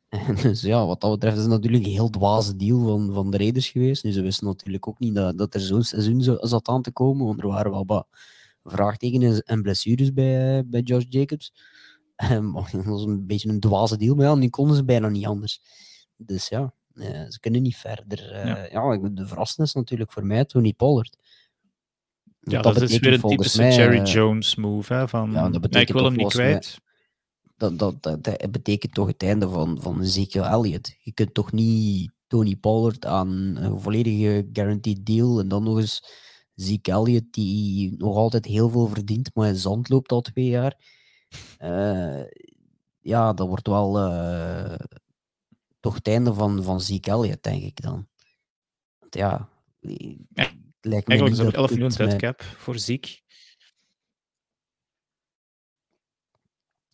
dus ja, wat dat betreft is het natuurlijk een heel dwaze deal van, van de Raiders geweest. Nu, ze wisten natuurlijk ook niet dat, dat er zo'n seizoen zat aan te komen, want er waren wel wat vraagtekens en blessures bij, bij Josh Jacobs. Um, dat was een beetje een dwaze deal, maar ja, nu konden ze bijna niet anders. Dus ja, uh, ze kunnen niet verder. Ja. ja. de verrassing is natuurlijk voor mij Tony Pollard. Ja, dat, dat is weer een typische mij, Jerry eh, Jones move. Hè, van, ja, dat nee, ik wil hem niet kwijt dat, dat, dat, dat, betekent toch het einde van, van Ezekiel Elliott. Je kunt toch niet Tony Pollard aan een volledige guaranteed deal en dan nog eens Zeke Elliott die nog altijd heel veel verdient, maar in zand loopt al twee jaar. Uh, ja, dat wordt wel uh, toch het einde van, van Zeke Elliott, denk ik dan. Want ja, ja lijkt me Eigenlijk is er 11 miljoen deadcap voor Ziek.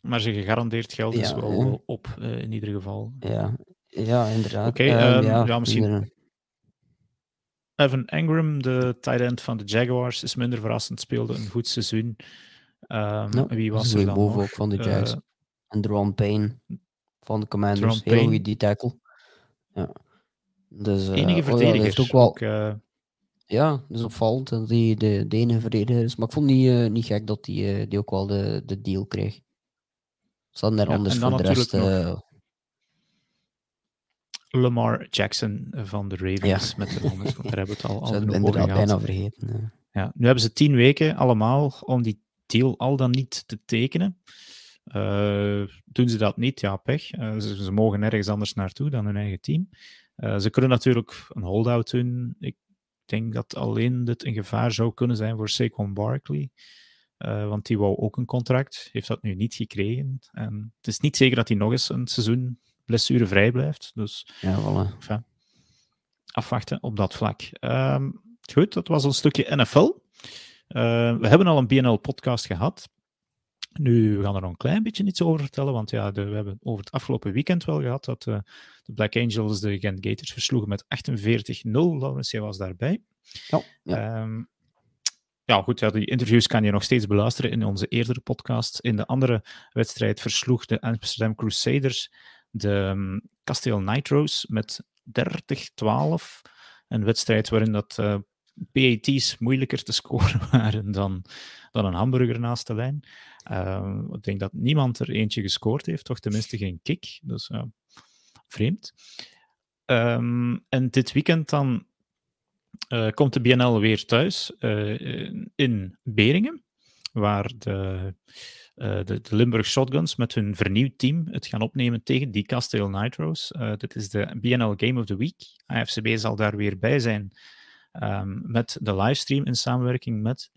Maar ze gegarandeerd geld is wel op, uh, in ieder geval. Ja, ja inderdaad. Oké, okay, um, ja, ja, misschien. Evan Engram, de tight end van de Jaguars, is minder verrassend, speelde een goed seizoen. Um, no, wie was er dan boven nog? ook van de Jags. Uh, en Dron Payne van de Commanders, heel goed die tackle. Ja. Dus, uh, enige verdediger. Oh, heeft ook wel... Ook. Ja, dus opvallend dat die de, de enige verdediger is. Maar ik vond niet, uh, niet gek dat die, uh, die ook wel de, de deal kreeg. Zal er anders voor de rest... Uh... Lamar Jackson van de Ravens ja. met de Rondes, daar hebben we het al, al over gehad. bijna vergeten. Ja. nu hebben ze tien weken allemaal om die deal al dan niet te tekenen. Uh, doen ze dat niet, ja, pech. Uh, ze, ze, mogen nergens anders naartoe dan hun eigen team. Uh, ze kunnen natuurlijk een holdout doen. Ik denk dat alleen dit een gevaar zou kunnen zijn voor Saquon Barkley. Uh, want die wou ook een contract, heeft dat nu niet gekregen. En het is niet zeker dat hij nog eens een seizoen blessurevrij blijft. Dus ja, voilà. enfin, afwachten op dat vlak. Um, goed, dat was een stukje NFL. Uh, we hebben al een BNL-podcast gehad. Nu, we gaan er nog een klein beetje iets over vertellen, want ja, de, we hebben over het afgelopen weekend wel gehad dat uh, de Black Angels de Gent Gators versloegen met 48-0. Laurens, jij was daarbij. Ja, ja. Um, ja, goed, ja, die interviews kan je nog steeds beluisteren in onze eerdere podcast. In de andere wedstrijd versloeg de Amsterdam Crusaders de um, Kasteel Nitro's met 30-12. Een wedstrijd waarin dat uh, eh, PAT's moeilijker te scoren waren dan, dan een hamburger naast de lijn. Uh, ik denk dat niemand er eentje gescoord heeft, toch tenminste geen kick. Dus uh, vreemd. Um, en dit weekend dan uh, komt de BNL weer thuis uh, in Beringen, waar de de, de, Limburg Shotguns met hun vernieuwd team het gaan opnemen tegen die Castile Nitros. dit is de BNL Game of the Week. AFCB zal daar weer bij zijn um, met de livestream in samenwerking met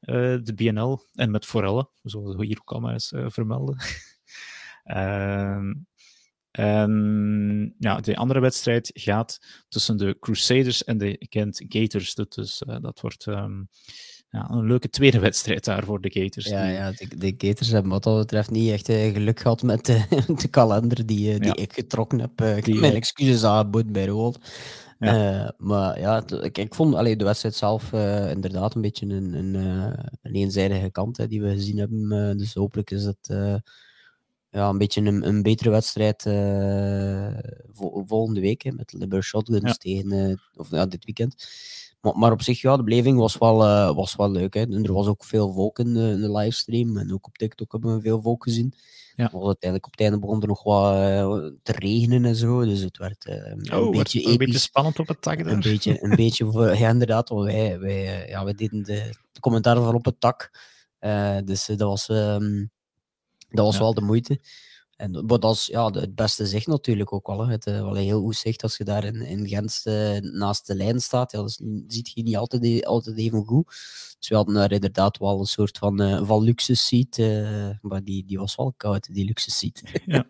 de BNL en met Forelle. We hier ook allemaal eens vermelden. En ja, de andere wedstrijd gaat tussen de Crusaders en de Kent Gators. Dus uh, dat wordt um, ja, een leuke tweede wedstrijd daar voor de Gators. Ja, die... ja de, de, Gators hebben wat dat betreft niet echt uh, geluk gehad met de, de kalender die, uh, die ja. ik getrokken heb. die, mijn excuses aanbood bij Roel. Ja. maar ja, ik, ik vond allee, de wedstrijd zelf inderdaad een beetje een, een, een eenzijdige kant hè, die we gezien hebben. dus hopelijk is het ja, een beetje een, een betere wedstrijd uh, volgende week hè, met Liberty Shotguns ja. tegen, uh, of ja, dit weekend. Maar, maar op zich, ja, de beleving was wel, uh, was wel leuk. Hè. En er was ook veel volk in de, in de, livestream en ook op TikTok hebben we veel volk gezien. Ja. Was uiteindelijk op het einde begon er nog wat te regenen en zo, dus het werd een, oh, beetje een beetje spannend op het tak. Een beetje, een beetje voor, ja, inderdaad, want wij, wij, ja, wij deden de, de commentaar van op het tak. dus dat was... Um, dat was wel de moeite. En, maar dat is ja, het beste zicht natuurlijk ook wel. Hè. Het uh, wel een heel goed zicht als je daar in, in Gent uh, naast de lijn staat. Ja, dat ziet je niet altijd, e-, altijd even goed. Dus we hadden daar inderdaad wel een soort van, uh, van luxe seat. maar die, die was wel koud, die luxe seat. Ja.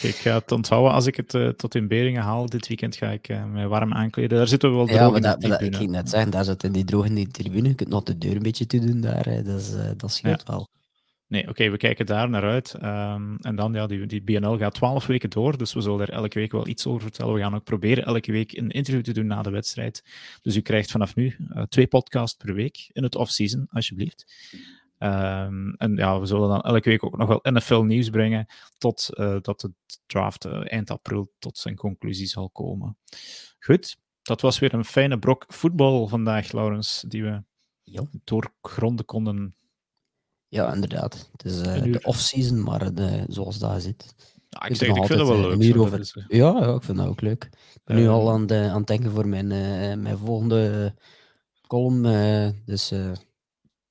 ik ga het onthouden. Als ik het tot in Beringen haal dit weekend, ga ik me warm aankleden. Daar zitten we wel droog ja, maar dat, dat, ik ging net zeggen, daar zit in die droog in die tribune. Je kunt nog de deur een beetje te doen daar. Dat, is, dat scheelt ja. wel. Nee, oké, we kijken daar naar uit. Um, en dan, ja, die, die BNL gaat twaalf weken door, dus we zullen er elke week wel iets over vertellen. We gaan ook proberen elke week een interview te doen na de wedstrijd. Dus u krijgt vanaf nu uh, twee podcasts per week in het off-season, alsjeblieft. Um, en ja, we zullen dan elke week ook nog wel NFL-nieuws brengen, tot uh, dat de draft uh, eind april tot zijn conclusie zal komen. Goed, dat was weer een fijne brok voetbal vandaag, Laurens, die we doorgronden konden ja, inderdaad. Het is uh, de off-season, maar de, zoals dat zit. Ja, ik, zeg, ik vind het wel eh, leuk. Over... Is, ja, ja, ik vind dat ook leuk. Ik ben nu al aan, de, aan het denken voor mijn, uh, mijn volgende column. Uh, dus,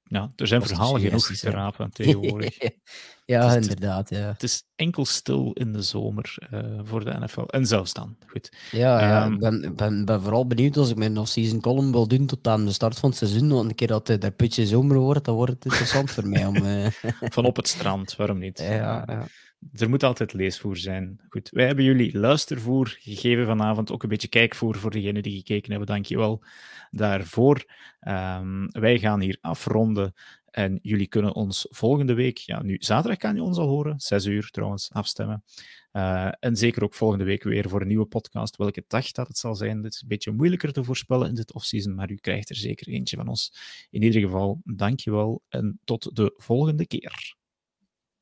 ja, er zijn verhalen genoeg te rapen tegenwoordig. ja, inderdaad. Ja. Het is enkel stil in de zomer uh, voor de NFL. En zelfs dan. Goed. Ja, ja um, ik ben, ben, ben vooral benieuwd als ik mijn off-season column wil doen tot aan de start van het seizoen. Want een keer dat uh, dat putje zomer wordt, dan wordt het interessant voor mij. Om, uh... Van op het strand, waarom niet? Ja, ja. Er moet altijd leesvoer zijn. Goed, wij hebben jullie luistervoer gegeven vanavond. Ook een beetje kijkvoer voor degenen die gekeken hebben. Dankjewel daarvoor. Um, wij gaan hier afronden. En jullie kunnen ons volgende week, ja, nu zaterdag kan je ons al horen, 6 uur trouwens, afstemmen. Uh, en zeker ook volgende week weer voor een nieuwe podcast. Welke dag dat het zal zijn, dit is een beetje moeilijker te voorspellen in dit offseason, maar u krijgt er zeker eentje van ons. In ieder geval, dankjewel en tot de volgende keer.